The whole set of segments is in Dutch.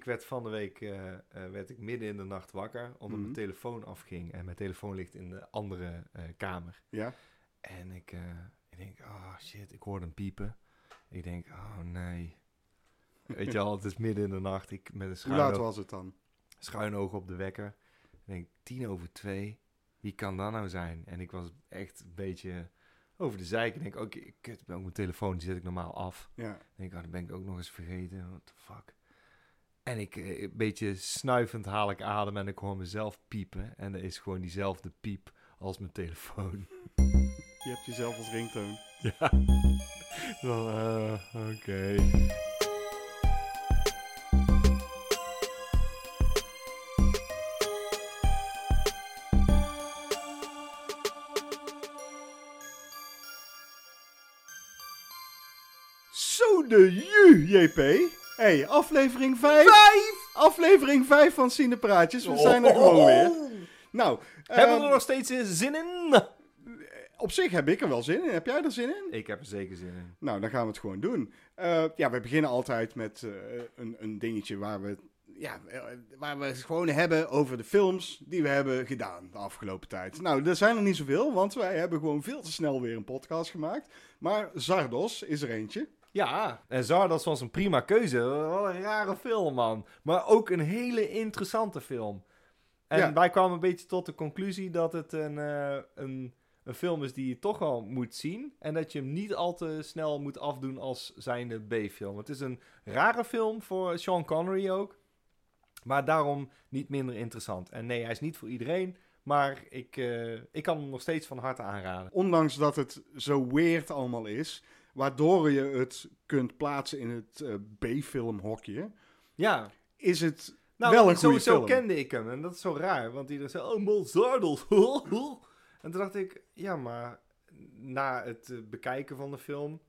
Ik werd van de week eh, eh, werd ik midden in de nacht wakker, omdat Mhm. mijn telefoon afging. En mijn telefoon ligt in de andere eh, kamer. Ja. En ik, ik denk, oh shit, ik hoorde hem piepen. Ik denk, oh nee. Weet je al, het is midden in de nacht. Ik met een Hoe schuin, laat oog, was het dan? schuin oog op de wekker. Ik denk, tien over twee. Wie kan dat nou zijn? En ik was echt een beetje over de zijk. Ik denk, oké, kut, ben ook mijn telefoon, die zet ik normaal af. Ja. Ik denk, oh, dat ben ik ook nog eens vergeten. What the fuck? En ik, eh, een beetje snuivend haal ik adem en ik hoor mezelf piepen. En dat is gewoon diezelfde piep als mijn telefoon. Je hebt jezelf als ringtoon. Ja. Dan, eh, oké. Zo de ju, JP. Hey, aflevering 5. Aflevering 5 van Cinepraatjes. We zijn er gewoon weer. Nou, Hebben we ehm, er nog steeds eh, zin in? op zich heb ik er wel zin in. Heb jij er zin in? Ik heb er zeker zin in. Nou, dan gaan we het gewoon doen. Eh, ja, we beginnen altijd met eh, een, een dingetje waar we, ja, eh, waar we het gewoon hebben over de films die we hebben gedaan de afgelopen tijd. Nou, er zijn er niet zoveel, want wij hebben gewoon veel te snel weer een podcast gemaakt. Maar Zardos is er eentje. Ja, en Zardos was een prima keuze. Wat een rare film, man. Maar ook een hele interessante film. En Ja. wij kwamen een beetje tot de conclusie dat het een, eh, een, een film is die je toch wel moet zien. En dat je hem niet al te snel moet afdoen als zijnde B-film. Het is een rare film voor Sean Connery ook. Maar daarom niet minder interessant. En nee, hij is niet voor iedereen. Maar ik, eh, ik kan hem nog steeds van harte aanraden. Ondanks dat het zo weird allemaal is, waardoor je het kunt plaatsen in het eh, B-filmhokje, Ja, is het Nou, wel een goede film. kende ik hem. En dat is zo raar. Want iedereen zei, oh, Molzardels. en toen dacht ik, ja, maar na het eh, bekijken van de film...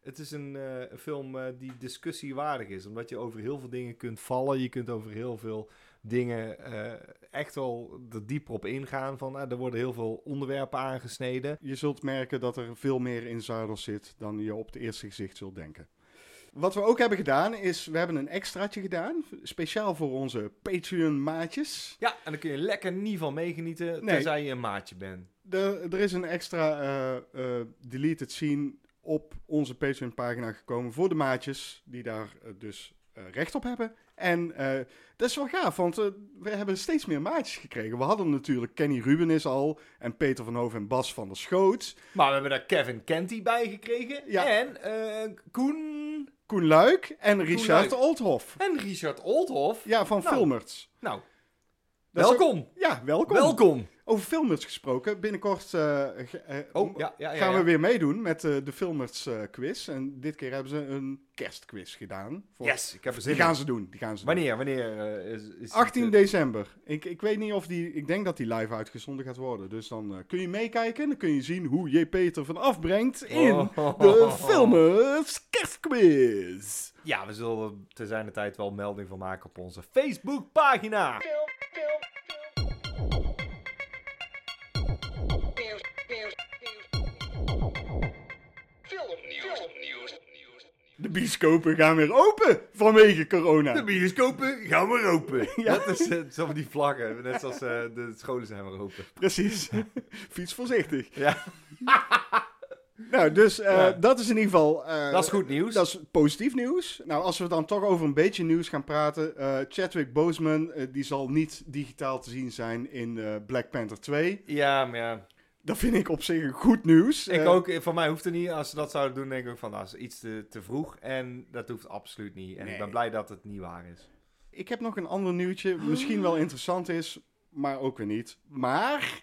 Het is een, eh, een film die discussiewaardig is. Omdat je over heel veel dingen kunt vallen. Je kunt over heel veel dingen eh, echt wel er dieper op ingaan. Van, ah, er worden heel veel onderwerpen aangesneden. Je zult merken dat er veel meer in Zardos zit dan je op het eerste gezicht zult denken. Wat we ook hebben gedaan is, we hebben een extraatje gedaan, speciaal voor onze Patreon-maatjes. Ja, en dan kun je lekker niet van meegenieten, Nee. tenzij je een maatje bent. Er, er is een extra eh, deleted scene op onze Patreon-pagina gekomen voor de maatjes, die daar dus recht op hebben. En eh, dat is wel gaaf, want eh, we hebben steeds meer maatjes gekregen. We hadden natuurlijk Kenny Rubenis al, en Peter van Hoven en Bas van der Schoot. Maar we hebben daar Kevin Kenty bij gekregen. Ja. En eh, Koen... Koen Luik en Richard Luik. Oldhoff. En Richard Oldhoff. Ja, van Nou, Filmerts. Nou, Dat is ook- welkom. Ja, welkom. Welkom. Over Filmerts gesproken. Binnenkort eh, eh, Oh, ja, ja, ja. gaan ja. we weer meedoen met eh, de Filmerts eh, quiz. En dit keer hebben ze een kerstquiz gedaan. Voor- Yes, ik heb er zin Die gaan in. ze doen. Die gaan ze doen. Wanneer? Wanneer eh, is, is 18 het, eh, december. Ik, ik weet niet of die... Ik denk dat die live uitgezonden gaat worden. Dus dan eh, kun je meekijken. Dan kun je zien hoe J. Peter van afbrengt in Oh. de Filmerts kerstquiz. Ja, we zullen te zijn de tijd wel melding van maken op onze Facebookpagina. De bioscopen gaan weer open vanwege corona. De bioscopen gaan we open. Ja. Dat is uh, zo van die vlaggen. Net zoals eh, de scholen zijn weer open. Precies. Fiets voorzichtig. Ja, Nou, dus eh, Ja. dat is in ieder geval... eh, dat is goed nieuws. Dat is positief nieuws. Nou, als we dan toch over een beetje nieuws gaan praten. eh, Chadwick Boseman, eh, die zal niet digitaal te zien zijn in eh, Black Panther 2. Ja, maar ja. Dat vind ik op zich goed nieuws. Ik Eh, ook, voor mij hoeft het niet. Als ze dat zouden doen, denk ik van, nou, dat is iets te, te vroeg. En dat hoeft absoluut niet. En Nee. ik ben blij dat het niet waar is. Ik heb nog een ander nieuwtje. Misschien wel interessant is, maar ook weer niet. Maar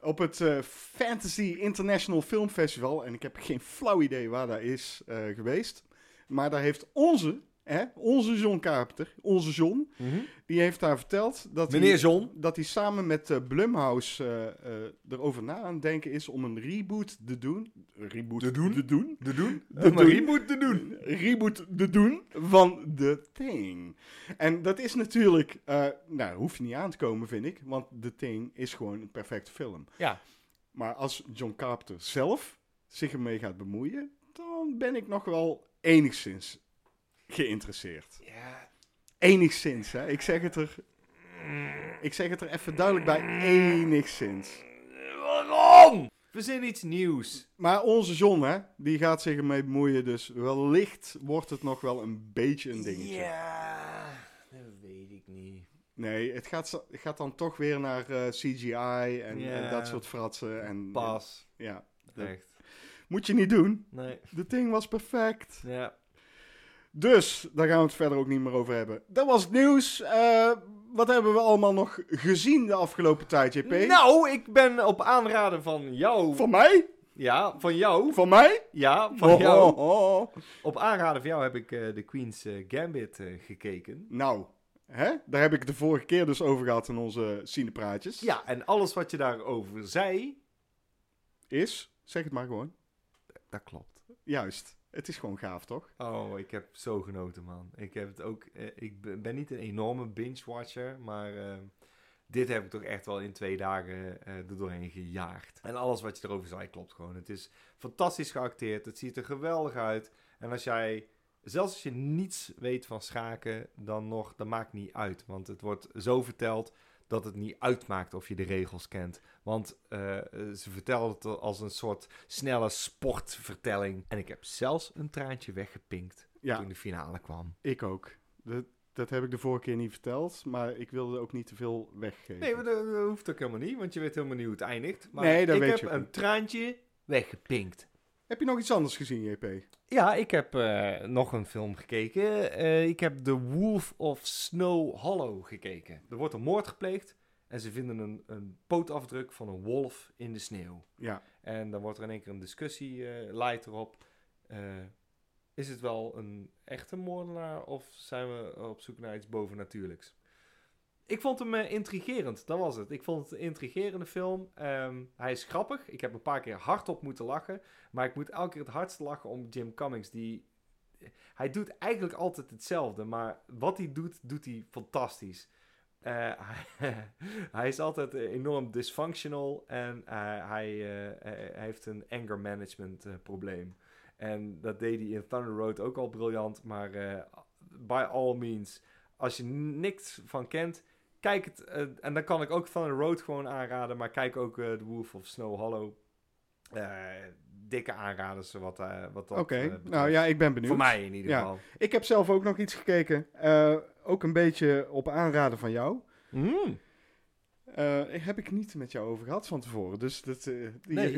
op het eh, Fantasy International Film Festival, en ik heb geen flauw idee waar dat is eh, geweest. Maar daar heeft onze, hè, onze John Carpenter, onze John, die heeft daar verteld dat hij... Meneer John. dat hij samen met eh, Blumhouse eh, eh, erover na aan het denken is om een reboot te doen. Reboot Te doen? Te doen. Te doen? Maar doen. reboot te doen. Reboot te doen van The Thing. En dat is natuurlijk, nou, hoef je niet aan te komen, vind ik. Want The Thing is gewoon een perfecte film. Ja. Maar als John Carpenter zelf zich ermee gaat bemoeien, dan ben ik nog wel enigszins geïnteresseerd. Ja. Enigszins, hè. Ik zeg het er... Ik zeg het er even duidelijk bij. Enigszins. Waarom? Verzin iets nieuws. Maar onze John, hè, die gaat zich ermee bemoeien. Dus wellicht wordt het nog wel een beetje een dingetje. Ja, dat weet ik niet. Nee, het gaat, het gaat dan toch weer naar eh, CGI en, Ja. en dat soort fratsen. En, Pas. Ja, dat Echt. moet je niet doen. Nee. De ding was perfect. Ja. Dus, daar gaan we het verder ook niet meer over hebben. Dat was het nieuws. Eh, wat hebben we allemaal nog gezien de afgelopen tijd, JP? Nou, ik ben op aanraden van jou. Van mij? Ja, van jou. Van mij? Ja, van Oh, jou. oh, oh. Op aanraden van jou heb ik eh, de Queen's eh, Gambit gekeken. Nou, hè? daar heb ik de vorige keer dus over gehad in onze cinepraatjes. Ja, en alles wat je daarover zei, Is, zeg het maar gewoon, dat klopt. juist. Het is gewoon gaaf, toch? Oh, ik heb zo genoten, man. Ik heb het ook. eh, ik ben niet een enorme binge-watcher, maar eh, dit heb ik toch echt wel in twee dagen eh er doorheen gejaagd. En alles wat je erover zei klopt gewoon. Het is fantastisch geacteerd. Het ziet er geweldig uit. En als jij, zelfs als je niets weet van schaken, dan nog, dat maakt niet uit. Want het wordt zo verteld dat het niet uitmaakt of je de regels kent. Want eh, ze vertellen het als een soort snelle sportvertelling. En ik heb zelfs een traantje weggepinkt Ja, toen de finale kwam. ik ook. Dat, dat heb ik de vorige keer niet verteld, maar ik wilde ook niet te veel weggeven. Nee, maar dat, dat hoeft ook helemaal niet, want je weet helemaal niet hoe het eindigt. Maar Nee, dat ik weet heb je een traantje weggepinkt. Heb je nog iets anders gezien, JP? Ja, ik heb eh, nog een film gekeken. Eh, ik heb The Wolf of Snow Hollow gekeken. Er wordt een moord gepleegd en ze vinden een, een pootafdruk van een wolf in de sneeuw. Ja. En dan wordt er in één keer een discussie eh leidt erop. Is het wel een echte moordenaar of zijn we op zoek naar iets bovennatuurlijks? Ik vond hem eh, intrigerend, dat was het. Ik vond het een intrigerende film. Ehm, hij is grappig. Ik heb een paar keer hardop moeten lachen. Maar ik moet elke keer het hardst lachen om Jim Cummings. Die, hij doet eigenlijk altijd hetzelfde. Maar wat hij doet, doet hij fantastisch. Eh, hij, is altijd eh, enorm dysfunctional. En eh, hij, eh, hij heeft een anger management eh, probleem. En dat deed hij in Thunder Road ook al briljant. Maar eh, by all means, als je niks van kent, kijk het. eh, en dan kan ik ook Thunder Road gewoon aanraden. Maar kijk ook eh The Wolf of Snow Hollow. Eh, dikke aanraders wat, eh wat dat Oké, nou ja, ik ben benieuwd. Voor mij in ieder Ja. geval. Ik heb zelf ook nog iets gekeken. Ook een beetje op aanraden van jou. Mm. Heb ik niet met jou over gehad van tevoren. Dus dat, Nee,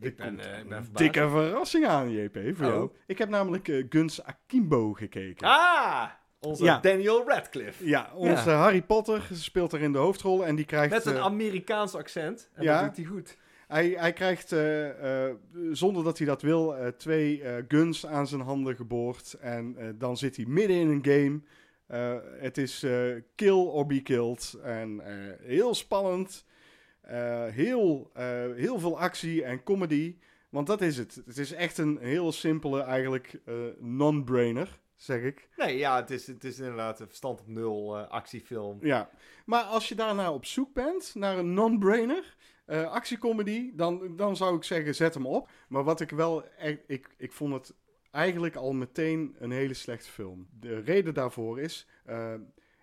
ik ben, ik dikke verrassing aan, JP, voor Oh. jou. Ik heb namelijk Guns Akimbo gekeken. Ah, onze Ja. Daniel Radcliffe. Ja, onze Harry Potter speelt er in de hoofdrol en die krijgt... Met een eh, Amerikaans accent. En ja. dat doet hij goed. Hij, hij krijgt, eh, eh, zonder dat hij dat wil, eh, twee eh, guns aan zijn handen geboord. En eh, dan zit hij midden in een game. Eh, het is eh, kill or be killed. En eh, heel spannend. Eh, heel, eh, heel veel actie en comedy. Want dat is het. Het is echt een heel simpele, eigenlijk eh, non-brainer, zeg ik. Nee, ja, het is, het is inderdaad een verstand op nul eh, actiefilm. Ja, maar als je daarna op zoek bent naar een non-brainer, eh actiecomedy, dan, dan zou ik zeggen zet hem op. Maar wat ik wel, echt, ik, ik vond het eigenlijk al meteen een hele slechte film. De reden daarvoor is, eh,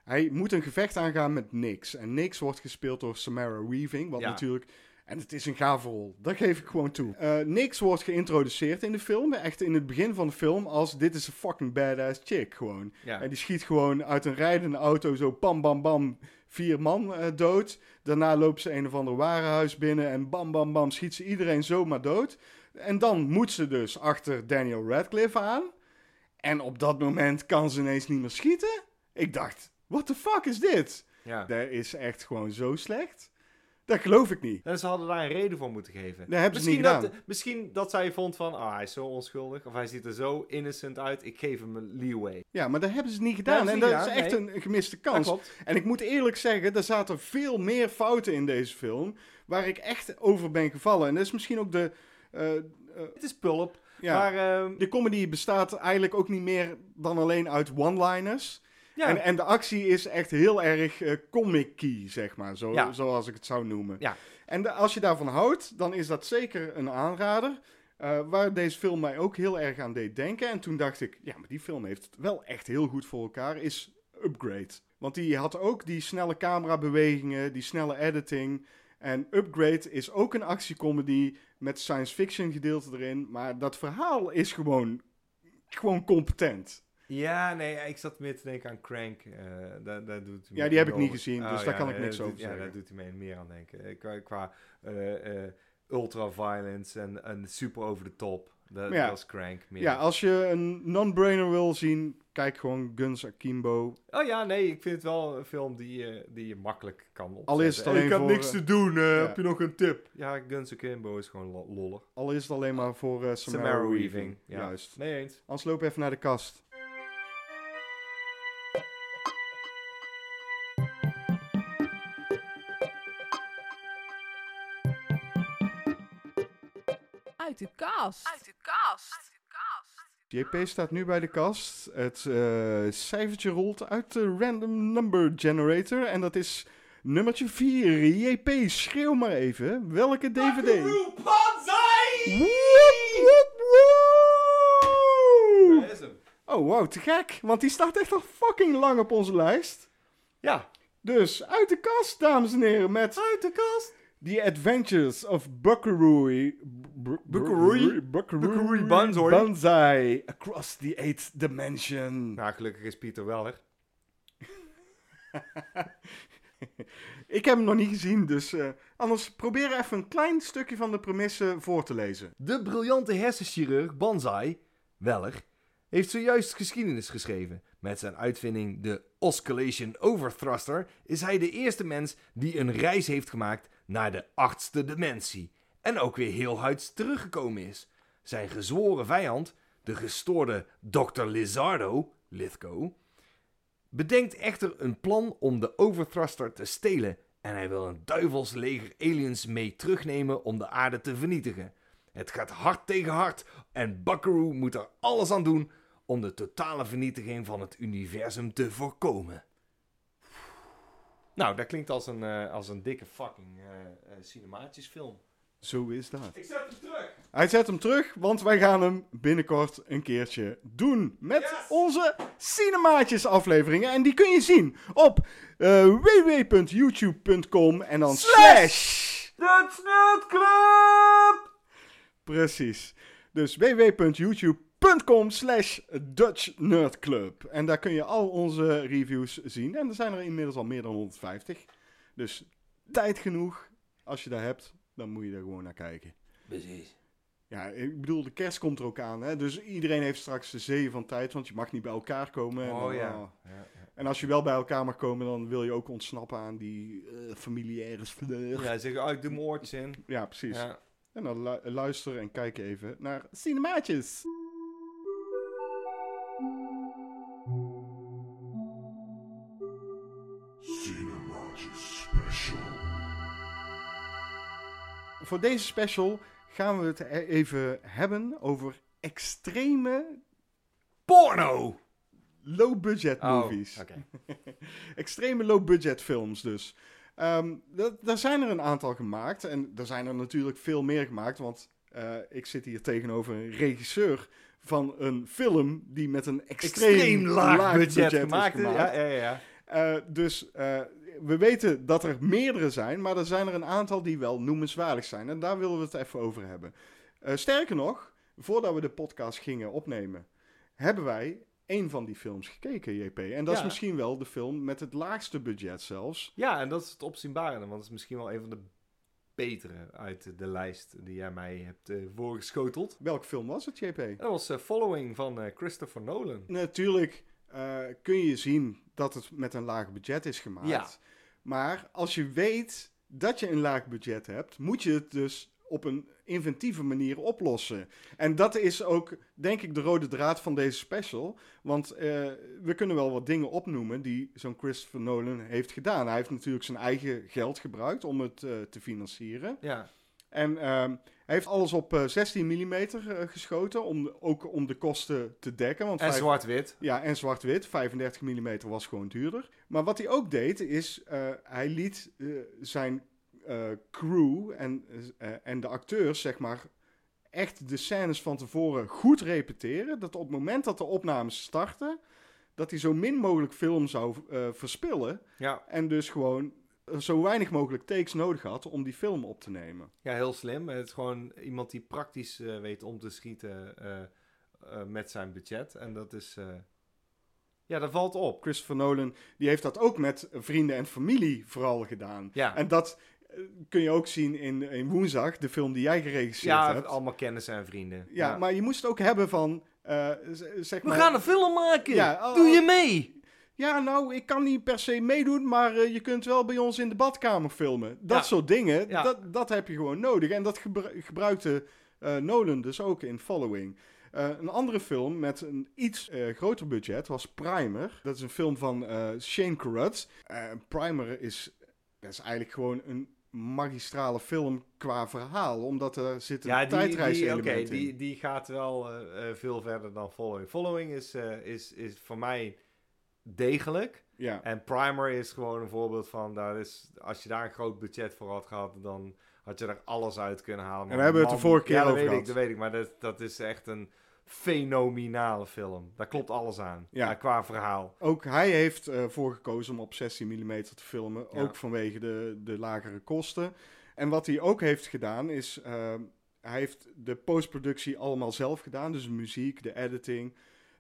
hij moet een gevecht aangaan met Nix. En Nix wordt gespeeld door Samara Weaving, wat Ja. natuurlijk... En het is een gave rol, dat geef ik gewoon toe. Eh Nix wordt geïntroduceerd in de film, echt in het begin van de film, als dit is een fucking badass chick gewoon. Ja. En die schiet gewoon uit een rijdende auto zo bam bam bam vier man eh, dood. Daarna loopt ze een of ander warenhuis binnen en bam bam bam schiet ze iedereen zomaar dood. En dan moet ze dus achter Daniel Radcliffe aan. En op dat moment kan ze ineens niet meer schieten. Ik dacht, what the fuck is dit? ja. Dat is echt gewoon zo slecht. Dat geloof ik niet. En ze hadden daar een reden voor moeten geven. Dat hebben ze misschien, niet dat, misschien dat zij vond van, ah, hij is zo onschuldig. Of hij ziet er zo innocent uit. Ik geef hem een leeway. Ja, maar dat hebben ze niet gedaan. ze en niet dat is echt nee. een, gemiste kans. En ik moet eerlijk zeggen, er zaten veel meer fouten in deze film. Waar ik echt over ben gevallen. En dat is misschien ook de. eh, eh, Het is pulp. ja, Maar ehm, de comedy bestaat eigenlijk ook niet meer dan alleen uit one-liners. Ja, En, en de actie is echt heel erg eh comic-key, zeg maar. Zo, Ja. Zoals ik het zou noemen. Ja. En de- als je daarvan houdt, dan is dat zeker een aanrader. Eh, waar deze film mij ook heel erg aan deed denken. En toen dacht ik, ja, maar die film heeft het wel echt heel goed voor elkaar. Is Upgrade. Want die had ook die snelle camerabewegingen, die snelle editing. En Upgrade is ook een actiecomedy met science fiction gedeelte erin. Maar dat verhaal is gewoon, gewoon competent. Ja, nee, ik zat meer te denken aan Crank. eh daar, daar doet Ja, die heb ik niet gezien, dus daar kan ik niks over doet- Ja, zeggen. daar doet hij me meer aan denken. Eh, Qua, qua eh, ultra-violence en, en super over de top. Dat, Ja. is Crank meer. Ja, als je een non-brainer wil zien, kijk gewoon Guns Akimbo. Oh ja, nee, ik vind het wel een film die, je die je makkelijk kan opzetten. Al is het Hey, alleen ik heb voor, niks te doen, ja. heb je nog een tip? Ja, Guns Akimbo is gewoon lo- lollig. Al is het alleen maar voor Samara, Samara Weaving. Weaving, ja. Juist. Nee eens. Anders loop even naar de kast. Uit de kast. Uit de kast. JP staat nu bij de kast. Het eh, cijfertje rolt uit de random number generator. En dat is nummertje 4. JP, schreeuw maar even. Welke DVD? Is hem. Oh, wow, te gek. Want die staat echt al fucking lang op onze lijst. Ja, Dus uit de kast, dames en heren, met uit de kast. The Adventures of Buckaroo. Buckaroo? Banzai. Banzai. Across the Eighth Dimension. Nou, gelukkig is Pieter Weller. Ik heb hem nog niet gezien, dus eh, anders probeer even een klein stukje van de premisse voor te lezen. De briljante hersenchirurg Banzai, Weller, heeft zojuist geschiedenis geschreven. Met zijn uitvinding de Oscillation Overthruster is hij de eerste mens die een reis heeft gemaakt naar de achtste dimensie. En ook weer heel huids teruggekomen is. Zijn gezworen vijand, de gestoorde Dr. Lizardo, Lithgow, bedenkt echter een plan om de Overthruster te stelen. En hij wil een duivels leger aliens mee terugnemen om de aarde te vernietigen. Het gaat hard tegen hard en Buckaroo moet er alles aan doen om de totale vernietiging van het universum te voorkomen. Nou, dat klinkt als een, eh, als een dikke fucking uh, cinematisch film. Zo is dat. Ik zet hem terug. Hij zet hem terug, want wij gaan hem binnenkort een keertje doen. Met Yes! onze Cinemaatjes afleveringen. En die kun je zien op eh, www.youtube.com en dan slash... De Snut Club! Precies. Dus www.youtube.com slash Dutch Nerd Club. En daar kun je al onze reviews zien. En er zijn er inmiddels al meer dan 150. Dus tijd genoeg. Als je dat hebt, dan moet je er gewoon naar kijken. Precies. Ja, ik bedoel, de kerst komt er ook aan. Hè? Dus iedereen heeft straks de zee van tijd, want je mag niet bij elkaar komen. En Oh dan, ja. ja, ja. En als je wel bij elkaar mag komen, dan wil je ook ontsnappen aan die eh familiaire. Ja, Ja, zeg, oh, ik doe mijn oortjes in. precies. Ja. En dan lu- luister en kijk even naar Cinemaatjes. Voor deze special gaan we het e- even hebben over extreme Porno! low-budget Oh, movies. Extreme low-budget films dus. Dat- daar zijn er een aantal gemaakt. En er zijn er natuurlijk veel meer gemaakt. Want eh, ik zit hier tegenover een regisseur van een film die met een extreem, Extreem laag, budget, is gemaakt. gemaakt. Ja, ja, ja. Eh, dus eh, we weten dat er meerdere zijn, maar er zijn er een aantal die wel noemenswaardig zijn. En daar willen we het even over hebben. Eh, sterker nog, voordat we de podcast gingen opnemen, hebben wij een van die films gekeken, JP. En dat is misschien wel de film met het laagste budget zelfs. Ja, en dat is het opzienbarende, want het is misschien wel een van de betere uit de lijst die jij mij hebt eh, voorgeschoteld. Welke film was het, JP? Dat was eh, Following van Christopher Nolan. Natuurlijk kun je zien dat het met een laag budget is gemaakt. Ja. Maar als je weet dat je een laag budget hebt, moet je het dus op een inventieve manier oplossen. En dat is ook, denk ik, de rode draad van deze special. Want eh, we kunnen wel wat dingen opnoemen die zo'n Christopher Nolan heeft gedaan. Hij heeft natuurlijk zijn eigen geld gebruikt om het eh, te financieren. Ja, En ehm, hij heeft alles op eh, 16 mm geschoten, om, de- ook om de kosten te dekken. Want en zwart-wit. ja, en zwart-wit. 35 mm was gewoon duurder. Maar wat hij ook deed, is eh, hij liet eh, zijn eh, crew en, eh, en de acteurs, zeg maar, echt de scènes van tevoren goed repeteren. Dat op het moment dat de opnames starten, dat hij zo min mogelijk film zou eh, verspillen. Ja, En dus gewoon eh, zo weinig mogelijk takes nodig had om die film op te nemen. ja, heel slim. Het is gewoon iemand die praktisch eh, weet om te schieten eh, eh, met zijn budget. En dat is... ja, dat valt op. Christopher Nolan die heeft dat ook met vrienden en familie vooral gedaan. Ja, En dat kun je ook zien in, in Woensdag, de film die jij geregisseerd ja hebt. allemaal kennissen en vrienden. Ja, maar je moest het ook hebben van, zeg We maar... gaan een film maken! Ja, oh, Doe je mee? Ja, nou, ik kan niet per se meedoen, maar eh, je kunt wel bij ons in de badkamer filmen. Dat Ja. soort dingen, Ja. dat, dat heb je gewoon nodig. En dat gebru- gebruikte eh, Nolan dus ook in Following. Eh, een andere film met een iets groter budget was Primer. Dat is een film van Shane Carruth. Primer is, dat is eigenlijk gewoon een magistrale film qua verhaal, omdat er zit een Ja, die, die, tijdreiselement oké, in. die, die gaat wel veel verder dan Following. Following is, is, is voor mij degelijk. Ja. En Primer is gewoon een voorbeeld van, daar is, als je daar een groot budget voor had gehad, dan had je er alles uit kunnen halen. En we hebben het de vorige keer ja, over weet ik, dat weet ik, maar dat, dat is echt een fenomenale film. Daar klopt alles aan, Ja. ja. qua verhaal. Ook hij heeft ervoor gekozen om op 16 mm te filmen. Ja. Ook vanwege de, de lagere kosten. En wat hij ook heeft gedaan is... eh, hij heeft de postproductie allemaal zelf gedaan. Dus de muziek, de editing.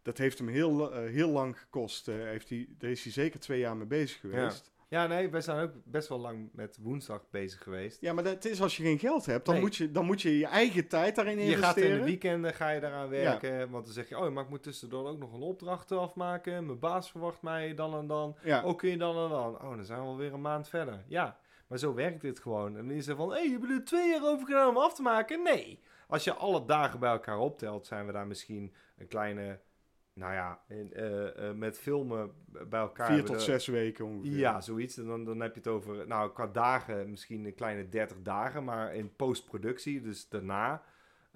Dat heeft hem heel, eh, heel lang gekost. Eh, heeft hij, daar is hij zeker twee jaar mee bezig geweest. Ja, nee, wij zijn ook best wel lang met woensdag bezig geweest. Ja, maar dat is als je geen geld hebt. Dan, Nee. moet, je, dan moet je je eigen tijd daarin Je investeren. gaat in de weekenden ga je daaraan werken, want dan zeg je, oh, maar ik moet tussendoor ook nog een opdracht afmaken. Mijn baas verwacht mij dan en dan. Ja. Ook kun je dan en dan. Oh, dan zijn we alweer een maand verder. Ja, maar zo werkt dit gewoon. En dan is er van, hé, hey, je hebt er twee jaar over gedaan om af te maken? Nee. Als je alle dagen bij elkaar optelt, zijn we daar misschien een kleine, nou ja, in, eh, eh, met filmen bij elkaar. Vier tot zes weken ongeveer. Ja, zoiets. En dan, dan heb je het over, nou, qua dagen misschien een kleine 30 dagen, maar in postproductie, dus daarna.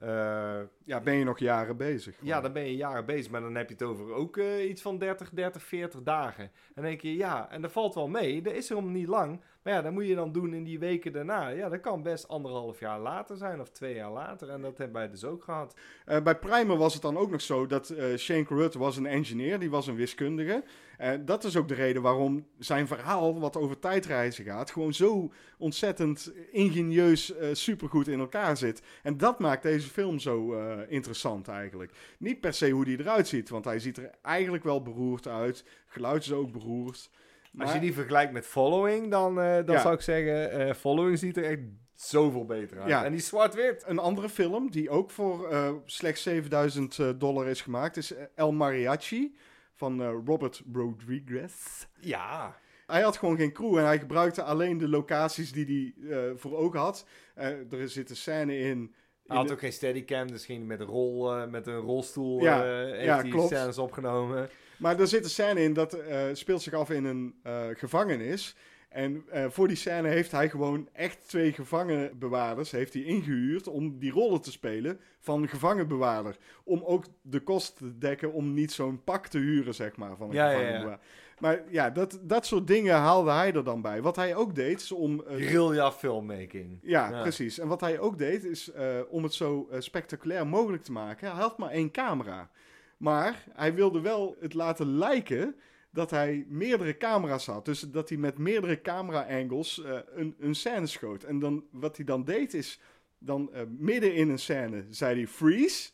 Eh, Ja, ben je nog jaren bezig. ja, dan ben je jaren bezig, maar dan heb je het over ook eh, iets van 30, 30, 40 dagen. En dan denk je, ja, en dat valt wel mee. Dat is er om niet lang. Maar ja, dat moet je dan doen in die weken daarna. Ja, dat kan best anderhalf jaar later zijn of twee jaar later. En dat hebben wij dus ook gehad. Eh, bij Primer was het dan ook nog zo dat Shane Carruth was een engineer, die was een wiskundige. Eh, dat is ook de reden waarom zijn verhaal, wat over tijdreizen gaat, gewoon zo ontzettend ingenieus eh, supergoed in elkaar zit. En dat maakt deze film zo eh, interessant eigenlijk. Niet per se hoe hij eruit ziet, want hij ziet er eigenlijk wel beroerd uit. Geluid is ook beroerd. Als je die vergelijkt met Following, dan, dan Ja. zou ik zeggen, Following ziet er echt zoveel beter uit. Ja. En die zwart-wit. Een andere film die ook voor slechts 7000 eh, dollar is gemaakt is El Mariachi van eh, Robert Rodriguez. Ja. Hij had gewoon geen crew en hij gebruikte alleen de locaties die hij eh, voor ogen had. Eh, er zit een scène in. Hij had de- ook geen steadycam, dus ging hij met een, rol, met een rolstoel Ja, heeft ja, hij klopt. scènes opgenomen. Maar er zit een scène in dat speelt zich af in een gevangenis. En eh, voor die scène heeft hij gewoon echt twee gevangenbewaarders heeft hij ingehuurd om die rollen te spelen van gevangenbewaarder. Om ook de kosten te dekken om niet zo'n pak te huren, zeg maar, van een Ja, ja, ja. gevangenbewaarder. Maar ja, dat, dat soort dingen haalde hij er dan bij. Wat hij ook deed, is om... Guerrilla filmmaking. Ja, precies. En wat hij ook deed, is eh, om het zo spectaculair mogelijk te maken. Hij had maar één camera. Maar hij wilde wel het laten lijken dat hij meerdere camera's had. Dus dat hij met meerdere camera-angles eh, een, een scène schoot. En dan, wat hij dan deed, is dan eh, midden in een scène zei hij freeze.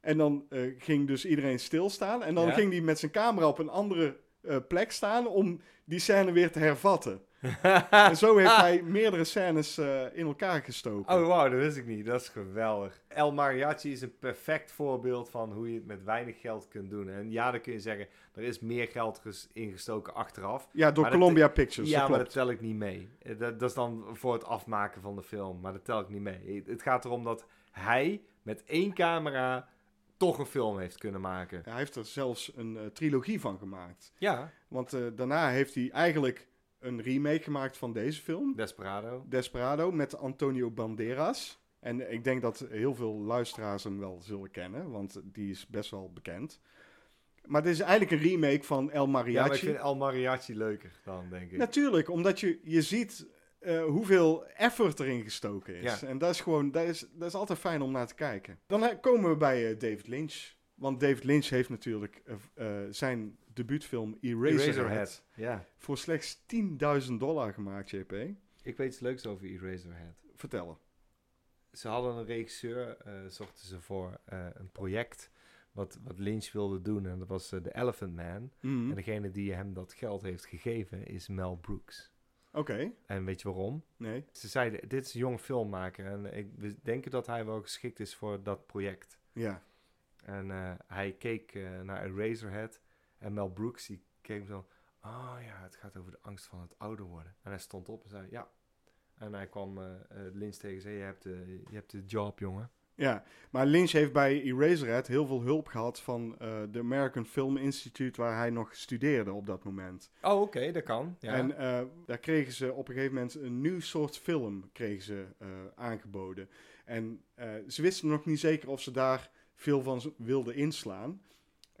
En dan eh, ging dus iedereen stilstaan. En dan Ja. ging hij met zijn camera op een andere plek staan om die scène weer te hervatten. En zo heeft hij meerdere scènes eh, in elkaar gestoken. Oh, wauw, dat wist ik niet. Dat is geweldig. El Mariachi is een perfect voorbeeld van hoe je het met weinig geld kunt doen. En ja, dan kun je zeggen, er is meer geld ges- ingestoken achteraf. ja, door Columbia Pictures. ja, dat maar dat tel ik niet mee. Eh, Dat, dat is dan voor het afmaken van de film, maar dat tel ik niet mee. Het gaat erom dat hij met één camera toch een film heeft kunnen maken. Hij heeft er zelfs een eh, trilogie van gemaakt. Ja, Want daarna heeft hij eigenlijk een remake gemaakt van deze film, Desperado. Desperado, met Antonio Banderas. En ik denk dat heel veel luisteraars hem wel zullen kennen, want die is best wel bekend. Maar dit is eigenlijk een remake van El Ja, maar ik Mariachi. vind El Mariachi leuker dan, denk ik. Natuurlijk, omdat je, je ziet eh, hoeveel effort erin gestoken is. Ja. En dat is gewoon, dat is, dat is altijd fijn om naar te kijken. Dan eh, komen we bij eh, David Lynch. Want David Lynch heeft natuurlijk zijn debuutfilm Eraserhead. Eraserhead. Ja. Voor slechts 10.000 dollar gemaakt, JP. Ik weet iets leuks over Eraserhead. Vertel. Ze hadden een regisseur, eh zochten ze voor eh, een project wat, wat Lynch wilde doen. En dat was eh, The Elephant Man. Mhm. En degene die hem dat geld heeft gegeven is Mel Brooks. Oké, En weet je waarom? nee. Ze zeiden, dit is een jonge filmmaker en ik, we denken dat hij wel geschikt is voor dat project. Ja. En eh, hij keek eh, naar Eraserhead en Mel Brooks die keek zo, oh ja, het gaat over de angst van het ouder worden. En hij stond op en zei, ja. En hij kwam eh eh, Lynch tegen en zei, je hebt, de, je hebt de job, jongen. Ja, maar Lynch heeft bij Eraserhead heel veel hulp gehad van eh de American Film Institute, waar hij nog studeerde op dat moment. Oh, oké, dat kan. Ja. En eh, daar kregen ze op een gegeven moment een nieuw soort film kregen ze, eh, aangeboden. En eh, ze wisten nog niet zeker of ze daar veel van wilden inslaan.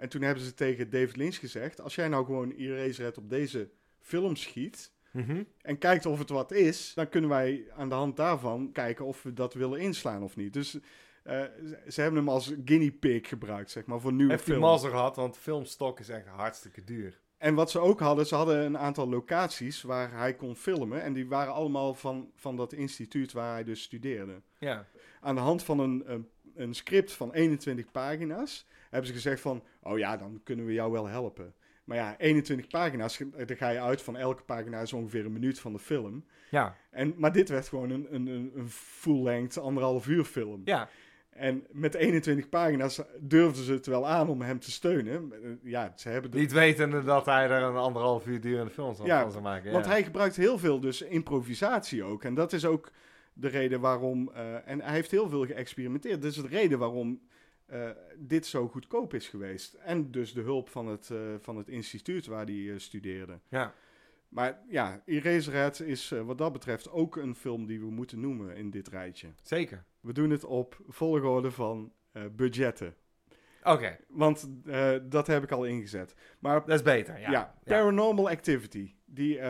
En toen hebben ze tegen David Lynch gezegd, als jij nou gewoon Eraserhead op deze film schiet Mhm. en kijkt of het wat is, dan kunnen wij aan de hand daarvan kijken of we dat willen inslaan of niet. Dus eh, ze- hebben hem als guinea pig gebruikt, zeg maar, voor nieuwe Heeft hij films. mazzel gehad, want filmstok is echt hartstikke duur. En wat ze ook hadden, ze hadden een aantal locaties waar hij kon filmen. En die waren allemaal van, van dat instituut waar hij dus studeerde. Ja. Aan de hand van een, een, een script van 21 pagina's hebben ze gezegd van... Oh ja, dan kunnen we jou wel helpen. Maar ja, 21 pagina's, daar ga je uit van elke pagina is ongeveer een minuut van de film. Ja. En, maar dit werd gewoon een, een, een, full-length, anderhalf uur film. Ja. En met 21 pagina's durfden ze het wel aan om hem te steunen. Ja, ze hebben de Niet wetende dat hij er een anderhalf uur durende film van Ja, zou maken. Want ja. hij gebruikt heel veel dus improvisatie ook. En dat is ook de reden waarom... eh, en hij heeft heel veel geëxperimenteerd. Dat is de reden waarom eh, dit zo goedkoop is geweest. En dus de hulp van het, eh, van het instituut waar hij eh, studeerde. Ja. Maar ja, Eraserhead is wat dat betreft ook een film die we moeten noemen in dit rijtje. Zeker. We doen het op volgorde van budgetten. Oké, Want dat heb ik al ingezet. Maar dat is beter. Ja. ja, Ja. Paranormal Activity. Die,